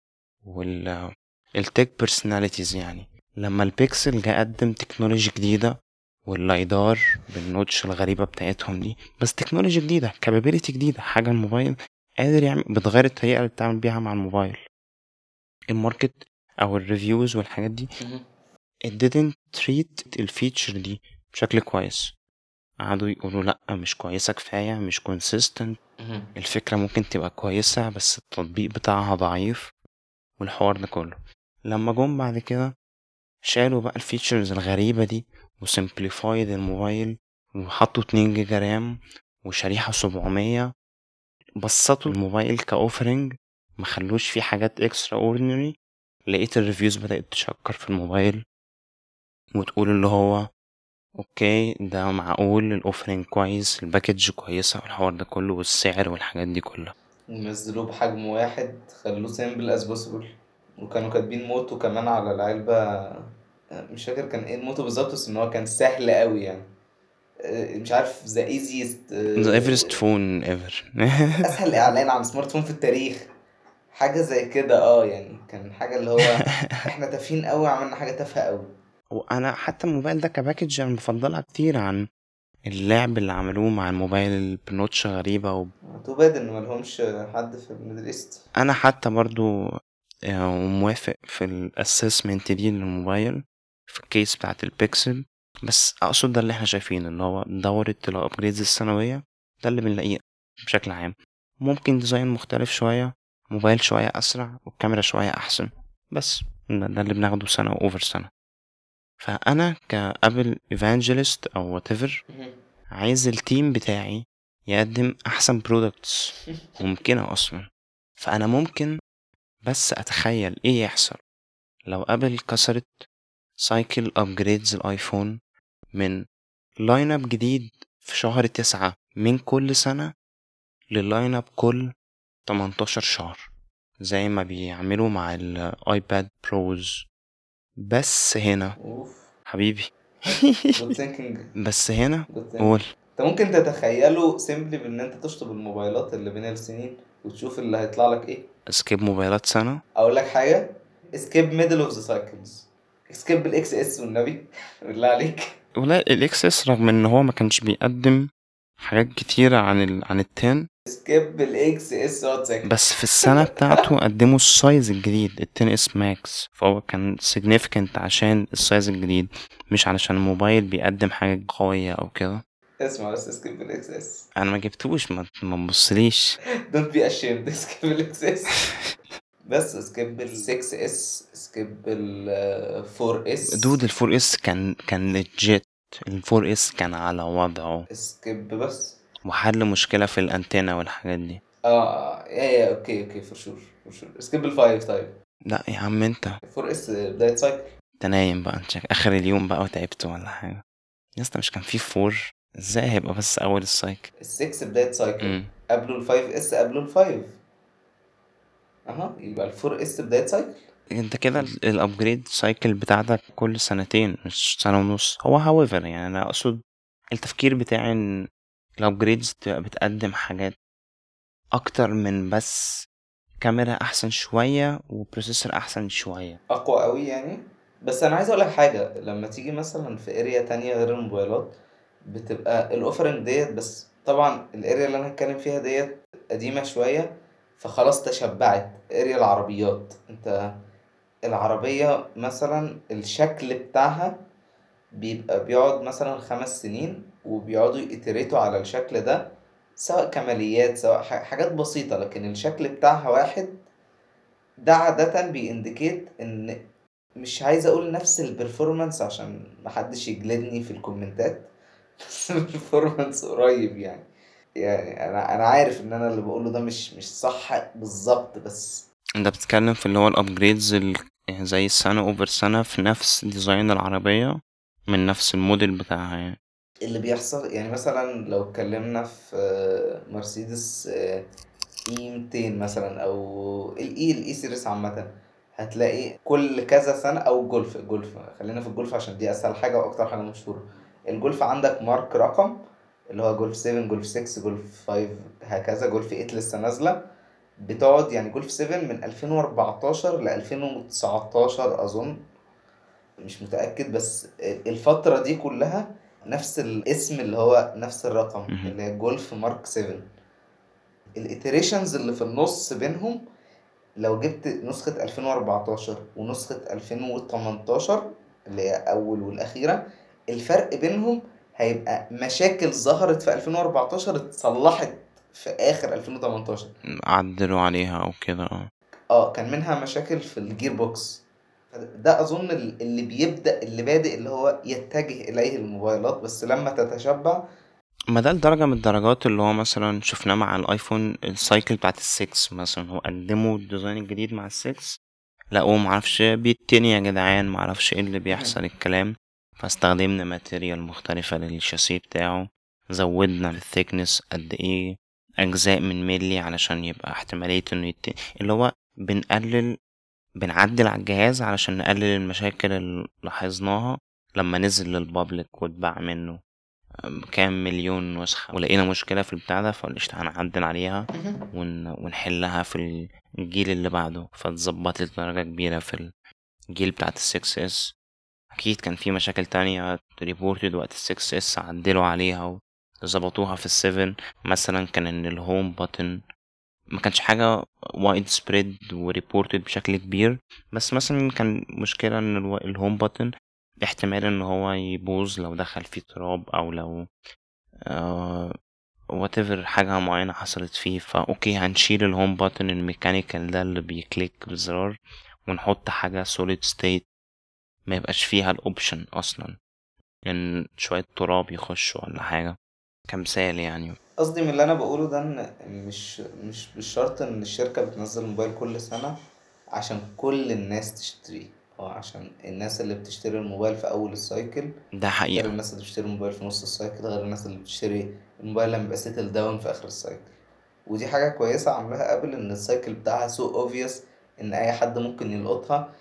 وال tech personalities يعني. لما البيكسل جه قدم technology جديدة وال lidar بال notch الغريبة بتاعتهم دي. بس technology جديدة capability جديدة حاجة الموبايل قادر يعمل بتغير الطريقة اللي بتعمل بيها مع الموبايل. ال market أو ال reviews والحاجات دي it didn't treat ال feature دي بشكل كويس. قعدوا يقولوا لأ مش كويسة كفاية مش مهم. الفكرة ممكن تبقى كويسة بس التطبيق بتاعها ضعيف والحوار ده كله. لما جم بعد كده شالوا بقى ال features الغريبة دي و simplified الموبايل وحطوا 2 جيجا RAM وشريحة 700 بسطوا الموبايل ك offering ما خلوش فيه حاجات extraordinary لقيت ال reviews بدأت تشكر في الموبايل وتقول اللي هو okay ده معقول ال offering كويس ال package كويسة والحوار ده كله والسعر والحاجات دي كلها. ونزلوه بحجم واحد خلوه simple as possible وكانوا كاتبين motto كمان على العلبة مش فاكر كان إيه ال motto بالظبط بس إن هو كان سهل قوي يعني. آه، مش عارف the easiest the easiest phone ever أسهل إعلان عن smartphone في التاريخ. حاجة زي كده آه يعني كان حاجة اللي هو إحنا تافهين قوي عملنا حاجة تافهة قوي وأنا حتى الموبايل ده ك package أنا بفضلها كتير عن اللعب اللي عملوه مع الموبايل ب notch غريبة و... too bad إن ملهمش حد في ال Middle East. أنا حتى برضو آه، موافق في ال assessment دي للموبايل. في ال case بتاعت البيكسل بس أقصد ده اللي إحنا شايفينه اللي هو دورة ال upgrades السنوية ده اللي بنلاقيه بشكل عام. ممكن design مختلف شوية موبايل شوية أسرع والكاميرا شوية أحسن. بس ده اللي بناخده سنة over سنة. فأنا ك Apple evangelist أو whatever عايز ال team بتاعي يقدم أحسن products ممكنة أصلا. فأنا ممكن بس أتخيل إيه يحصل. لو Apple كسرت cycle upgrades ال iPhone من line up جديد في شهر تسعة من كل سنة لل line up كل 18 شهر زي ما بيعملوا مع ال iPad Pros بس هنا حبيبي. بس هنا قول. انت ممكن تتخيله simply بان انت تشطب الموبايلات اللي بين السنين وتشوف اللي هيطلع لك إيه. skip موبايلات سنة. أقول لك حاجة. skip middle of the cycles skip ال XS والنبي. بالله عليك. ولا ال XS رغم إن هو ما كانش بيقدم حاجات كتيرة عن ال... عن ال ten skip ال XS بس في السنة بتاعته قدموا ال size الجديد. ال 10S Max. فهو كان significant عشان ال size الجديد. مش علشان الموبايل بيقدم حاجة قوية أو كده. اسمع بس skip ال XS أنا ما جبتوش. ما ما تبصليش. don't be ashamed skip ال XS بس skip ال 6S skip ال 4S dude ال four S كان كان legit ال four S كان على وضعه. skip بس. وحل مشكلة في الانتنة والحاجات دي. آه يا يا okay okay for sure for sure skip ال 5 طيب. لا يا عم انت. 4S بداية cycle انت نايم بقى انت آخر اليوم بقى وتعبت ولا حاجة. يا اسطى مش كان في four إزاي هيبقى بس أول ال cycle ال 6 بدايه cycle قبله ال 5S قبله ال 5 أها يبقى ال 4S بداية cycle أنت كده ال upgrade cycle بتاعتك كل سنتين مش سنة ونص. هو however يعني أنا أقصد التفكير بتاعي إن ال upgrades تبقى بتقدم حاجات أكتر من بس كاميرا أحسن شوية و processor أحسن شوية. أقوى قوي يعني؟ بس أنا عايز أقول لك حاجة لما تيجي مثلا في area تانية غير الموبايلات بتبقى ال offering ديت بس طبعا ال area اللي أنا هتكلم فيها ديت قديمة شوية فخلاص تشبعت. area العربيات. انت العربية مثلا الشكل بتاعها بيبقى بيقعد مثلا خمس سنين وبيقعدوا ي iterate وا على الشكل ده سواء كماليات سواء حاجات بسيطة. لكن الشكل بتاعها واحد ده عادة بي indicate إن مش عايز أقول نفس ال performance عشان محدش يجلدني في ال comment ات بس ال performance قريب يعني. يعني أنا أنا عارف إن أنا اللي بقوله ده مش مش صح بالظبط بس أنت بتتكلم في اللي هو ال upgrades ال... يعني زي السنة over سنة في نفس design العربية من نفس الموديل بتاعها يعني. اللي بيحصل يعني مثلا لو اتكلمنا في آه، مرسيدس A 200 مثلا أو ال A ال A series عامة هتلاقي كل كذا سنة أو جولف الجولف خلينا في الجولف عشان دي أسهل حاجة وأكتر حاجة مشهورة. الجولف عندك مارك رقم اللي هو جولف 7 جولف 6 جولف 5 هكذا جولف 8 لسه نازلة. بتقعد يعني جولف 7 من 2014 ل 2019 أظن. مش متأكد بس الفترة دي كلها نفس الاسم اللي هو نفس الرقم. اللي هي جولف مارك 7 ال iterations اللي في النص بينهم لو جبت نسخة 2014 ونسخة 2018 اللي هي أول والأخيرة الفرق بينهم هيبقى مشاكل ظهرت في 2014 اتصلحت في آخر 2018 عدلوا عليها أو كده آه. آه كان منها مشاكل في ال gearbox. ده أظن ال- اللي بيبدأ اللي بادئ اللي هو يتجه إليه الموبايلات بس لما تتشبع ما ده لدرجة من الدرجات اللي هو مثلا شفناه مع ال iPhone ال cycle بتاعت السكس مثلا. هو قدموا ال design الجديد مع السكس لقوه معرفش بيتني يا جدعان معرفش إيه اللي بيحصل الكلام. فاستخدمنا material مختلفة للشاسيه بتاعه. زودنا ال thickness قد إيه؟ أجزاء من ملي علشان يبقى احتمالية إنه يتني اللي هو بنقلل بنعدل على الجهاز علشان نقلل المشاكل اللي لاحظناها لما نزل لل public واتباع منه. كام مليون نسخة. ولقينا مشكلة في البتاع ده فقلت هنعدل عليها ون... ونحلها في الجيل اللي بعده. فاتظبطت درجة كبيرة في الجيل بتاعت السكس اس أكيد كان في مشاكل تانية. reported وقت ال 6s عدلوا عليها وظبطوها في ال 7 مثلا كان إن ال home button ما كانش حاجة widespread و reported بشكل كبير. بس مثلا كان مشكلة الو- ال home button احتمال إن هو يبوظ لو دخل فيه تراب أو لو آه whatever حاجة معينة حصلت فيه. فا أوكي هنشيل ال home button ال mechanical ده اللي بي click بالزرار ونحط حاجة solid state ما يبقاش فيها ال option أصلا. إن شوية تراب يخش ولا حاجة. كمثال يعني. قصدي من اللي أنا بقوله ده إن مش مش مش شرط إن الشركة بتنزل موبايل كل سنة عشان كل الناس تشتريه أو عشان الناس اللي بتشتري الموبايل في أول ال cycle ده غير حقيقة الناس اللي بتشتري الموبايل في نص ال cycle غير الناس اللي بتشتري الموبايل لما يبقى settle down في آخر ال cycle ودي حاجة كويسة عاملاها Apple إن ال cycle بتاعها so obvious إن أي حد ممكن يلقطها.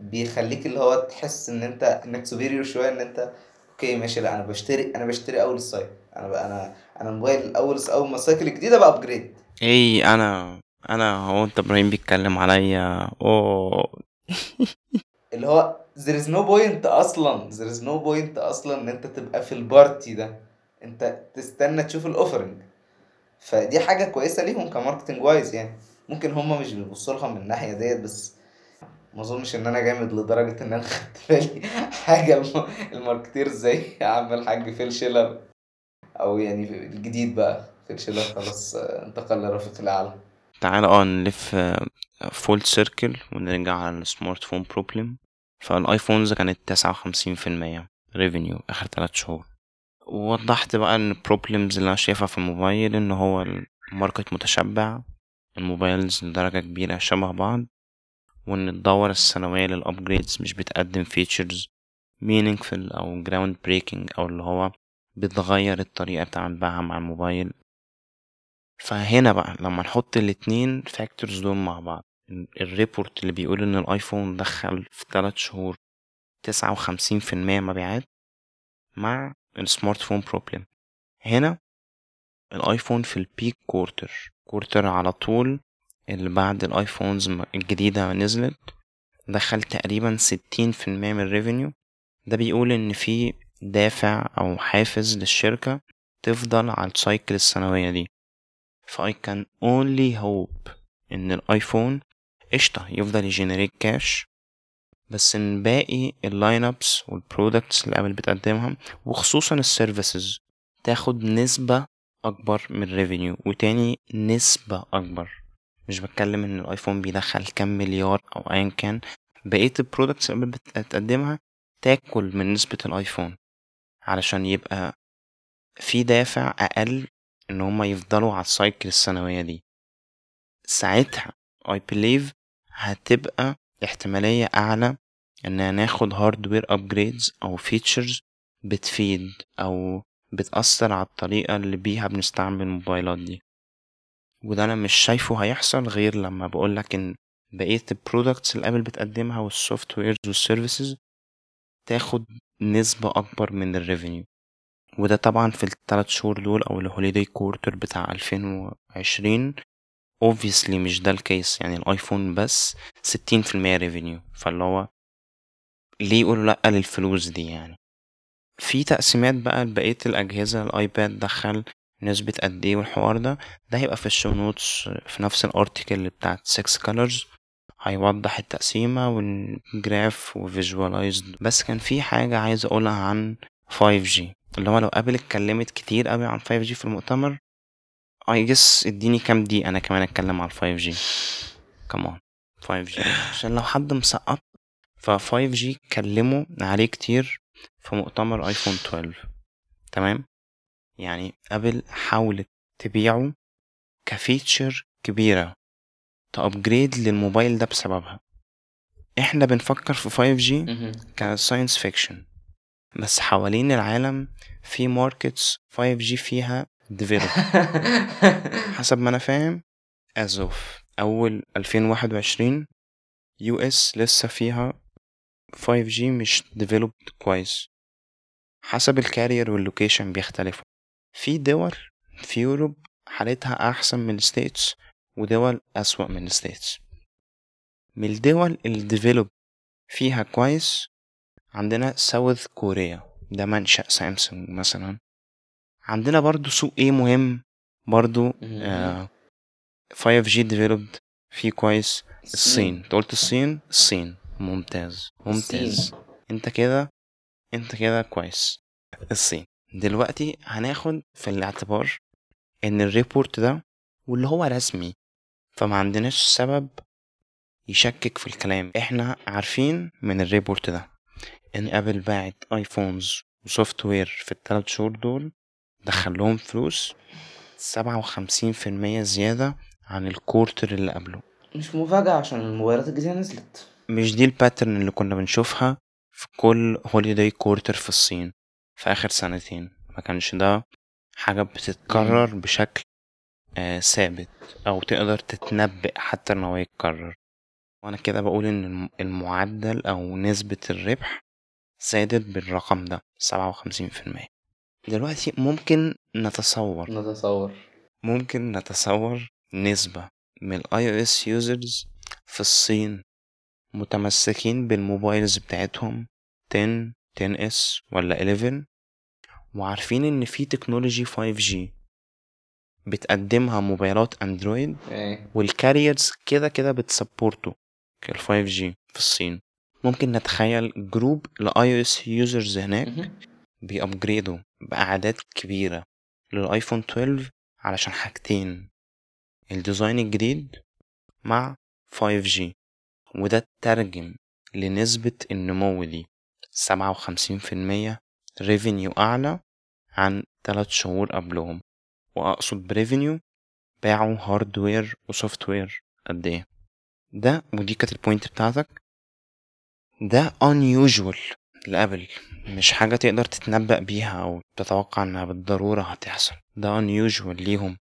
بيخليك اللي هو تحس إن أنت إنك superior شوية إن أنت أوكي ماشي. لأ أنا بشتري أنا بشتري أول ال cycle أنا بقى أنا أنا الموبايل أول أول ما ال cycle الجديدة بقى upgrade اي أنا أنا هو أنت إبراهيم بيتكلم عليا. أوه. اللي هو there is no point أصلا there is no point أصلا إن أنت تبقى في ال party ده. أنت تستنى تشوف ال offering فدي حاجة كويسة ليهم ك marketing wise يعني. ممكن هما مش بيبصوا لها من الناحية ديت بس ما اظنش ان أنا جامد لدرجة إن أنا خدت بالي حاجة الم- ال marketer زي عم الحاج فيل شيلر. أو يعني الجديد بقى فيل شيلر خلاص آه، انتقل لرفيق الأعلى. تعالى آه نلف full circle ونرجع على ال smartphone problem فال iPhones كانت تسعة وخمسين في المية revenue آخر تلات شهور. ووضحت بقى ان ال problems اللي أنا شايفها في الموبايل إن هو ال market متشبع ال mobiles لدرجة كبيرة شبه بعض. وإن الدورة السنوية لل upgrades مش بتقدم features meaningful أو ground breaking أو اللي هو بتغير الطريقة بتاع مع الموبايل. فهنا بقى لما نحط الاتنين factors دول مع بعض ال report اللي بيقول إن الآيفون دخل في تلات شهور تسعة وخمسين في المية مبيعات مع ال smartphone problem هنا الآيفون في ال peak quarter quarter على طول اللي بعد ال iPhones الجديدة نزلت دخل تقريبا ستين في المية من ال revenue ده بيقول إن في دافع أو حافز للشركة تفضل على ال cycle السنوية دي. ف I can only hope إن الآيفون قشطة يفضل ي generate cash بس إن باقي ال lineups وال products اللي Apple بتقدمها وخصوصا ال services تاخد نسبة أكبر من ال revenue وتاني نسبة أكبر. مش بتكلم إن الآيفون بيدخل كام مليار أو ايا كان. بقية ال products اللي بتقدمها تاكل من نسبة الآيفون علشان يبقى في دافع أقل إن هما يفضلوا على ال cycle السنوية دي. ساعتها I believe هتبقى احتمالية أعلى إن ناخد hardware upgrades أو features بتفيد أو بتأثر على الطريقة اللي بيها بنستعمل الموبايلات دي. وده أنا مش شايفه هيحصل غير لما بقولك إن بقية ال products اللي Apple بتقدمها وال softwares وال services تاخد نسبة أكبر من ال revenue وده طبعا في الثلاث شهور دول أو ال holiday quarter بتاع 2020 obviously مش ده ال case يعني الآيفون بس ستين في المية revenue فاللي هو ليه يقولوا لأ للفلوس دي يعني؟ في تقسيمات بقى لبقية الأجهزة ال iPad دخل نسبة قد إيه والحوار ده ده هيبقى في ال show notes في نفس ال article بتاعت Six Colors. هيوضح التقسيمة وال graph و visualized بس كان في حاجة عايز أقولها عن 5G اللي هو لو Apple اتكلمت كتير قوي عن 5G في المؤتمر I guess اديني كام دي أنا كمان أتكلم على 5G كمان 5G عشان لو حد مسقط ف 5G اتكلموا عليه كتير في مؤتمر iPhone 12 تمام؟ يعني Apple حاولت تبيعه ك feature كبيرة ت upgrade للموبايل ده بسببها. إحنا بنفكر في 5G مهم. ك science fiction بس حوالين العالم في markets 5G فيها developed حسب ما أنا فاهم as of أول 2021 US لسه فيها 5G مش developed كويس. حسب ال carrier وال location بيختلفوا. في دول في Europe حالتها أحسن من ال States ودول أسوأ من ال States. من الدول اللي developed فيها كويس عندنا South Korea ده منشأ سامسونج مثلا. عندنا برضو سوق إيه مهم؟ برضو. آه 5G developed فيه كويس. الصين. أنت قلت الصين؟ الصين. ممتاز. ممتاز. الصين. أنت كده أنت كده كويس. الصين. دلوقتي هناخد في الاعتبار إن ال report ده واللي هو رسمي فما عندناش سبب يشكك في الكلام. إحنا عارفين من ال report ده إن ابل باعت iPhones و software في الثلاث شهور دول دخل لهم فلوس سبعة وخمسين في المية زيادة عن ال quarter اللي قبله. مش مفاجأة عشان الموبايلات الجديدة نزلت. مش دي ال pattern اللي كنا بنشوفها في كل holiday quarter في الصين. في آخر سنتين. ما كانش ده حاجة بتتكرر بشكل آه ثابت أو تقدر تتنبأ حتى إن هو يتكرر. وأنا كده بقول إن الم- المعدل أو نسبة الربح زادت بالرقم ده سبعة وخمسين في المية. دلوقتي ممكن نتصور. نتصور. ممكن نتصور نسبة من ال iOS users في الصين متمسكين بال mobiles بتاعتهم 10 10s ولا 11 وعارفين إن في technology 5G بتقدمها موبايلات أندرويد إيه. وال carriers كده كده بت support ه ال 5G في الصين. ممكن نتخيل group ل iOS users هناك مهم. بي upgrade وا بأعداد كبيرة لل iPhone 12 علشان حاجتين ال design الجديد مع 5G وده اترجم لنسبة النمو دي سبعة وخمسين في المية revenue أعلى عن تلات شهور قبلهم. وأقصد ب revenue باعوا hardware و software قد إيه. ده ودي كانت ال point بتاعتك. ده unusual لأبل. مش حاجة تقدر تتنبأ بيها أو تتوقع إنها بالضرورة هتحصل. ده unusual ليهم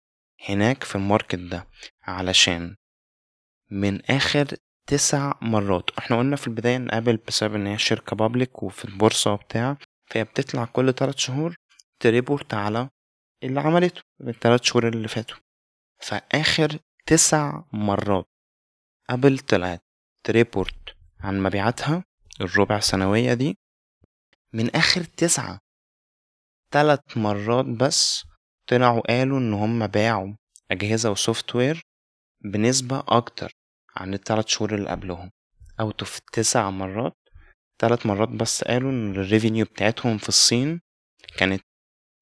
هناك في ال market ده علشان من آخر تسع مرات. إحنا قلنا في البداية إن أبل بسبب إن هي شركة public وفي البورصة وبتاع فهي بتطلع كل تلات شهور ت report على اللي عملته التلات شهور اللي فاتوا. فآخر تسع مرات ابل طلعت ت report عن مبيعاتها الربع سنوية دي من آخر تسعة تلات مرات بس طلعوا قالوا إن هم باعوا أجهزة و software بنسبة أكتر عن التلات شهور اللي قبلهم. أو في تسع مرات تلات مرات بس قالوا إن ال revenue بتاعتهم في الصين كانت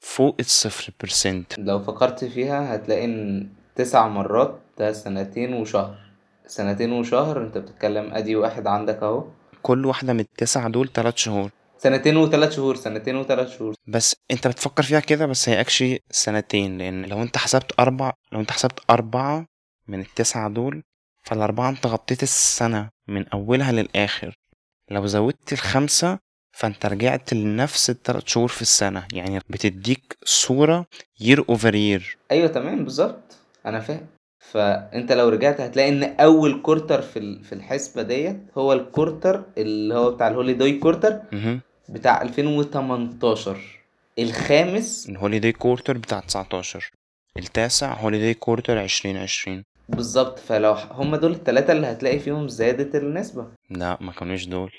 فوق الصفر percent لو فكرت فيها هتلاقي إن تسع مرات ده سنتين وشهر. سنتين وشهر أنت بتتكلم أدي واحد عندك أهو. كل واحدة من التسعة دول تلات شهور. سنتين وثلاث شهور سنتين وثلاث شهور. بس أنت بتفكر فيها كده بس هي actually سنتين لأن لو أنت حسبت أربع لو أنت حسبت أربعة من التسعة دول فالأربعة أنت غطيت السنة من أولها للآخر. لو زودت الخمسة فانت رجعت لنفس التلات شهور في السنة. يعني بتديك صورة year over year. أيوه تمام بالظبط. أنا فاهم. فأنت لو رجعت هتلاقي إن أول quarter في في الحسبة ديت هو ال quarter اللي هو بتاع ال holiday quarter. بتاع 2018 الخامس ال holiday quarter بتاع 19 التاسع holiday quarter 2020 بالظبط فلو ح- هم دول الثلاثه اللي هتلاقي فيهم زادت النسبة. لا ما كانوش دول.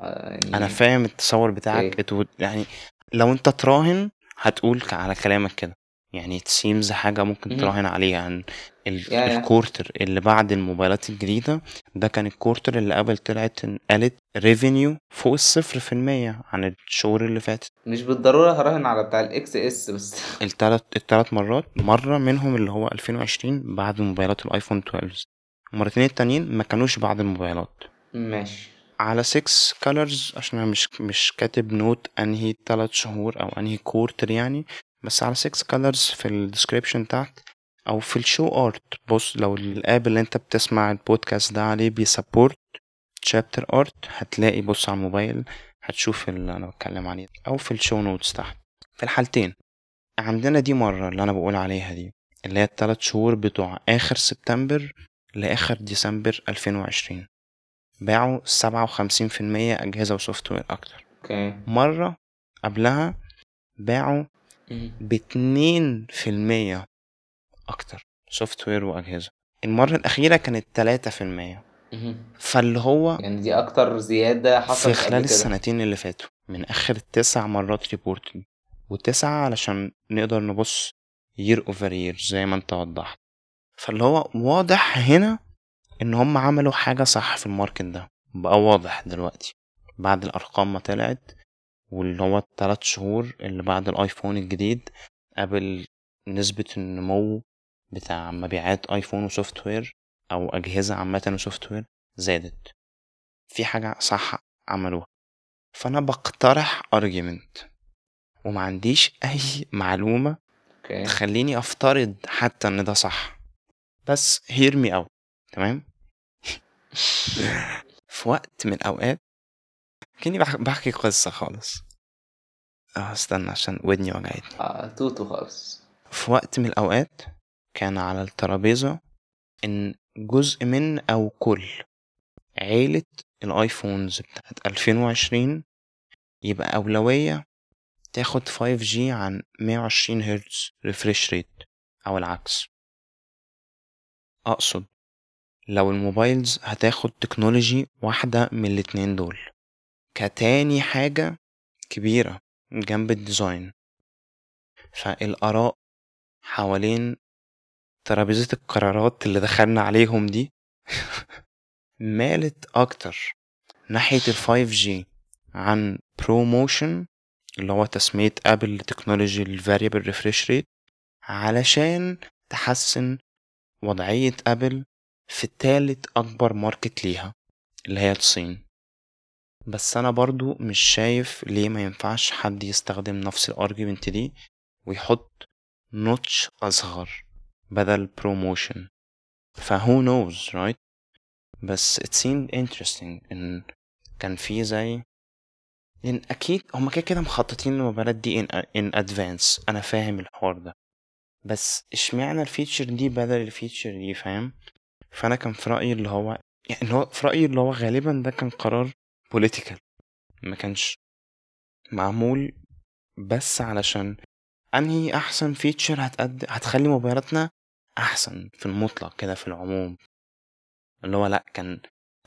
آه، يعني أنا فاهم التصور بتاعك. إيه؟ it would- يعني لو أنت تراهن هتقول على كلامك كده. يعني seems حاجة ممكن. تراهن عليها. يا. ال quarter اللي بعد الموبايلات الجديدة ده كان ال quarter اللي قبل طلعت قالت revenue فوق الصفر في المية عن الشهور اللي فاتت. مش بالضرورة هراهن على بتاع ال XS بس. التلات التلات مرات. مرة منهم اللي هو 2020 بعد موبايلات ال iPhone 12 المرتين التانيين ما كانوش بعد الموبايلات. ماشي. على 6 colors عشان أنا مش مش كاتب note أنهي تلات شهور أو أنهي quarter يعني. بس على 6 colors في ال description تحت أو في ال show art بص لو ال app اللي انت بتسمع البودكاست ده عليه بي support chapter art هتلاقي بص على الموبايل هتشوف اللي أنا بتكلم عليه أو في ال show notes تحت. في الحالتين عندنا دي مرة اللي أنا بقول عليها دي اللي هي التلات شهور بتوع آخر سبتمبر لآخر ديسمبر 2020 باعوا سبعة وخمسين في المية أجهزة و software أكتر. okay. مرة قبلها باعوا في المية أكتر. software وأجهزة. المرة الأخيرة كانت تلاتة في المية. فاللي هو يعني دي أكتر زيادة في حصلت خلال قبل كده. السنتين اللي فاتوا. من آخر تسع مرات report وتسعة علشان نقدر نبص year over year زي ما انت وضحت. فاللي هو واضح هنا إن هم عملوا حاجة صح في ال market ده. بقى واضح دلوقتي. بعد الأرقام ما طلعت واللي هو التلات شهور اللي بعد ال iPhone الجديد قبل نسبة النمو بتاع مبيعات آيفون software أو أجهزة عامة و software زادت. في حاجة صح عملوها. فأنا بقترح argument وما عنديش أي معلومة okay. تخليني أفترض حتى إن ده صح. بس hear me out تمام؟ في وقت من الأوقات كاني بح- بحكي قصة خالص. آه استنى عشان ودني وجعتني. آه توتو خالص. في وقت من الأوقات كان على الترابيزة إن جزء من أو كل عيلة ال iPhones بتاعت 2020 يبقى أولوية تاخد 5G عن 120 هرتز refresh rate أو العكس. أقصد لو الموبايلز هتاخد technology واحدة من الاتنين دول. كتاني حاجة كبيرة جنب ال design. فالآراء حوالين ترابيزة القرارات اللي دخلنا عليهم دي مالت أكتر ناحية ال 5G عن ProMotion اللي هو تسمية أبل ل technology ال Variable Refresh Rate علشان تحسن وضعية أبل في تالت أكبر market ليها اللي هي الصين. بس أنا برضو مش شايف ليه ما ينفعش حد يستخدم نفس ال argument دي ويحط notch أصغر بدل ProMotion فهو who knows right? بس it seemed interesting إن كان في زي لأن أكيد هما كده كده مخططين للموبايلات دي in advance. أنا فاهم الحوار ده. بس إشمعنى ال feature دي بدل ال feature دي فاهم؟ فأنا كان في رأيي اللي هو يعني اللي هو في رأيي اللي هو غالبا ده كان قرار political. ما كانش معمول بس علشان أنهي أحسن feature هتقد... هتخلي موبايلاتنا أحسن في المطلق كده في العموم. اللي هو لأ كان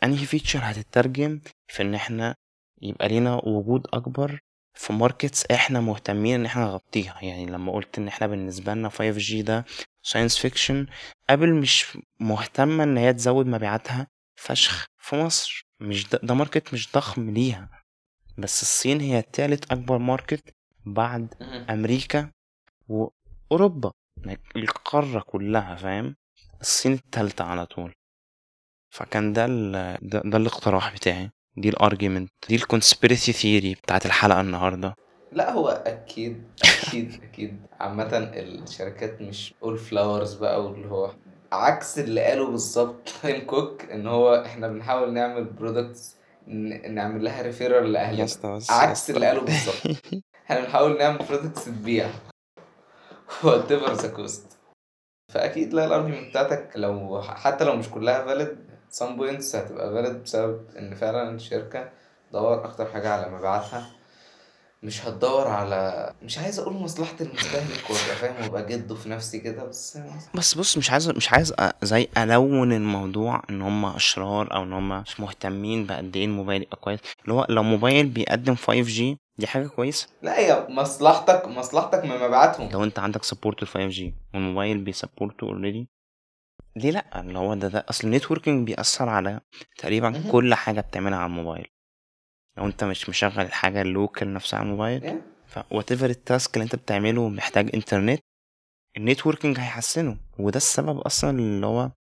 أنهي feature هتترجم في إن إحنا يبقى لينا وجود أكبر في markets إحنا مهتمين إن إحنا نغطيها. يعني لما قلت إن إحنا بالنسبة لنا 5G ده science fiction ابل مش مهتمة إن هي تزود مبيعاتها فشخ في مصر. مش ده, ده market مش ضخم ليها. بس الصين هي تالت أكبر market بعد أمريكا وأوروبا. القارة كلها فاهم؟ الصين التالتة على طول. فكان ده ال... ده, ده الاقتراح بتاعي. دي ال argument دي ال conspiracy theory بتاعت الحلقة النهارده. لا هو أكيد أكيد أكيد. عامة الشركات مش اول flowers بقى واللي هو عكس اللي قاله بالظبط تيم كوك إن هو إحنا بنحاول نعمل products نعمل لها referral لأهلنا. عكس اللي قاله بالظبط. إحنا بنحاول نعمل products تبيع. whatever the cost فأكيد لا ال argument بتاعتك لو حتى لو مش كلها valid some points هتبقى valid بسبب إن فعلا الشركة تدور أكتر حاجة على مبيعاتها. مش هتدور على مش عايز أقول مصلحة المستهلك وأبقى فاهم وأبقى جده في نفسي كده بس بس بص مش عايز مش عايز أ- زي alone الموضوع إن هم أشرار أو إن هم مش مهتمين بقد إيه الموبايل يبقى كويس. اللي هو لو موبايل بيقدم 5G دي حاجة كويسة؟ لا هي مصلحتك مصلحتك من مبيعاتهم. لو أنت عندك support ال 5G والموبايل بي support ه already ليه لأ؟ اللي هو ده ده أصل ال networking بيأثر على تقريبا. كل حاجة بتعملها على الموبايل. لو انت مش مشغل الحاجة local نفسها على الموبايل Yeah. ف whatever ال task اللي انت بتعمله محتاج انترنت ال networking هيحسنه. وده السبب أصلا اللي هو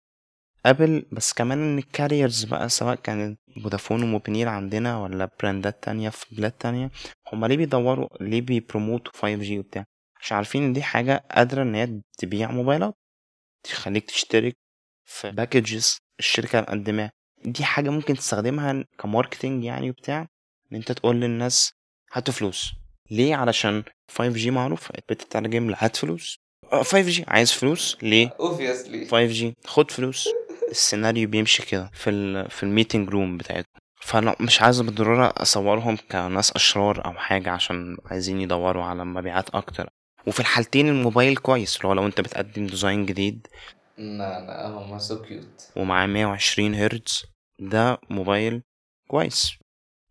ابل بس كمان إن ال carriers بقى سواء كانت فودافون وموبينيل عندنا ولا براندات تانية في بلاد تانية هما ليه بيدوروا ليه بي promote وا 5G وبتاع؟ مش عارفين إن دي حاجة قادرة إن هي تبيع موبايلات تخليك تشترك في packages الشركة مقدماها دي حاجة ممكن تستخدمها ك marketing يعني وبتاع إن أنت تقول للناس هاتوا فلوس. ليه؟ علشان 5G معروف. بتترجم لهات فلوس. 5G عايز فلوس؟ ليه؟ Obviously. 5G خد فلوس. السيناريو بيمشي كده في ال في ال meeting room بتاعتهم. فأنا مش عايز بالضرورة أصورهم كناس أشرار أو حاجة عشان عايزين يدوروا على مبيعات أكتر. وفي الحالتين الموبايل كويس. اللي هو لو أنت بتقدم design جديد. لا لا هما so cute ومعاه 120 هرتز ده موبايل كويس.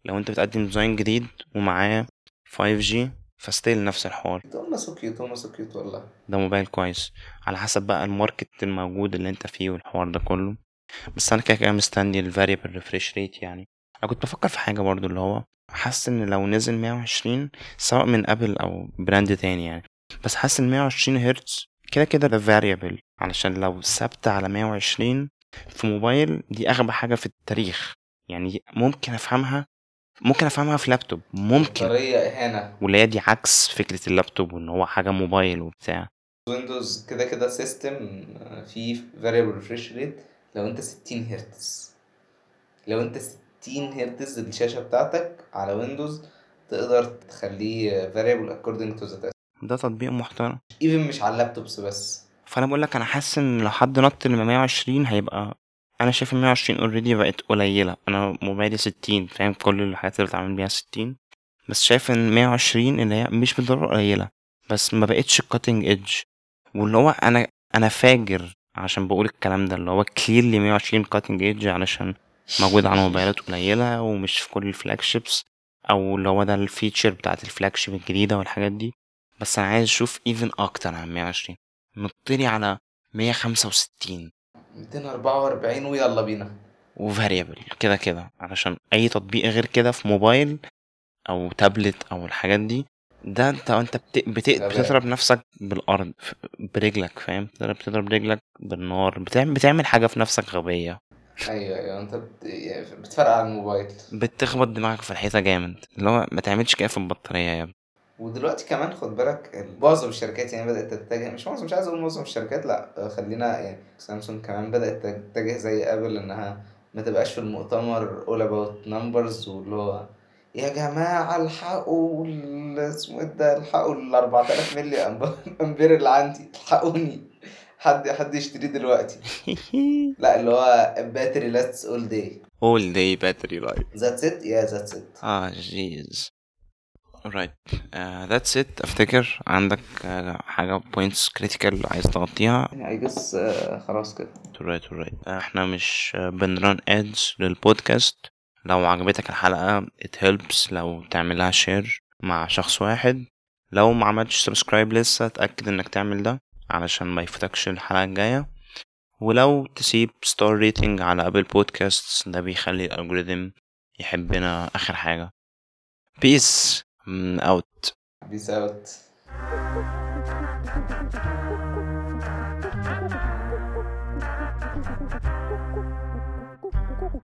لو انت بتقدم design جديد ومعاه 5G ف still نفس الحوار. so cute so cute والله ده موبايل كويس. على حسب بقى ال market الموجود اللي انت فيه والحوار ده كله. بس أنا كده كده مستني ال variable refresh rate يعني. أنا كنت بفكر في حاجة برضو اللي هو حاسس ان لو نزل 120 سواء من ابل أو براند تاني يعني. بس حاسس إن 120 هرتز كده كده ده variable علشان لو ثابتة على 120 في موبايل دي أغبى حاجة في التاريخ. يعني ممكن أفهمها ممكن أفهمها في لابتوب ممكن. واللي هي دي عكس فكرة اللابتوب وإن هو حاجة موبايل وبتاع. ويندوز كده كده system فيه variable refresh rate. لو أنت 60 هرتز لو أنت 60 هرتز الشاشة بتاعتك على ويندوز تقدر تخليه according to the task. ده تطبيق محترم. Even مش على ال laptops بس. فأنا بقول لك أنا حاسس إن لو حد نط ل 120 هيبقى أنا شايف ال 120 already بقت قليلة. أنا موبايلي 60 فاهم؟ كل الحاجات اللي بتعمل بيها 60 بس شايف إن 120 اللي هي مش بالضرورة قليلة. بس ما بقتش cutting edge واللي هو أنا أنا فاجر عشان بقول الكلام ده اللي هو clearly 120 cutting edge علشان موجود على موبايلات قليلة ومش في كل ال flagships أو اللي هو ده ال feature بتاعت ال flagship الجديدة والحاجات دي. بس أنا عايز أشوف even أكتر عن 120 نطلي على 165 244 ويلا بينا. و variable كده كده. علشان أي تطبيق غير كده في موبايل أو تابلت أو الحاجات دي ده انت أنت بت... بت... بتضرب نفسك بالأرض برجلك فاهم؟ بتضرب بتضرب رجلك بالنار. بتعمل بتعمل حاجة في نفسك غبية. أيوه أيوه. أنت بت... يعني بتفرق على الموبايل. بتخبط دماغك في الحيطة جامد. اللي هو ما تعملش كده في البطارية يا ابني. ودلوقتي كمان خد بالك معظم الشركات يعني بدأت تتجه. مش معظم مش عايز أقول معظم الشركات لأ خلينا يعني سامسونج كمان بدأت تتجه زي أبل إنها ما تبقاش في المؤتمر all about numbers واللي هو يا جماعة الحقوا ال- اسمه إيه ده؟ الحقوا ال 4000 ملي أمبير اللي عندي. الحقوني. حد حد يشتريه دلوقتي. لأ اللي هو battery lasts all day all day battery life. that's it yeah that's it آه guys alright. Uh, that's it. أفتكر عندك uh, حاجة points critical عايز تغطيها؟ يعني I guess خلاص كده. Alright alright. إحنا مش uh, بن run ads للبودكاست لو عجبتك الحلقة it helps لو تعملها share مع شخص واحد. لو ما عملتش subscribe لسه اتأكد إنك تعمل ده علشان ما يفوتكش الحلقة الجاية. ولو تسيب star rating على Apple Podcast ده بيخلي ال algorithm يحبنا آخر حاجة. peace out peace out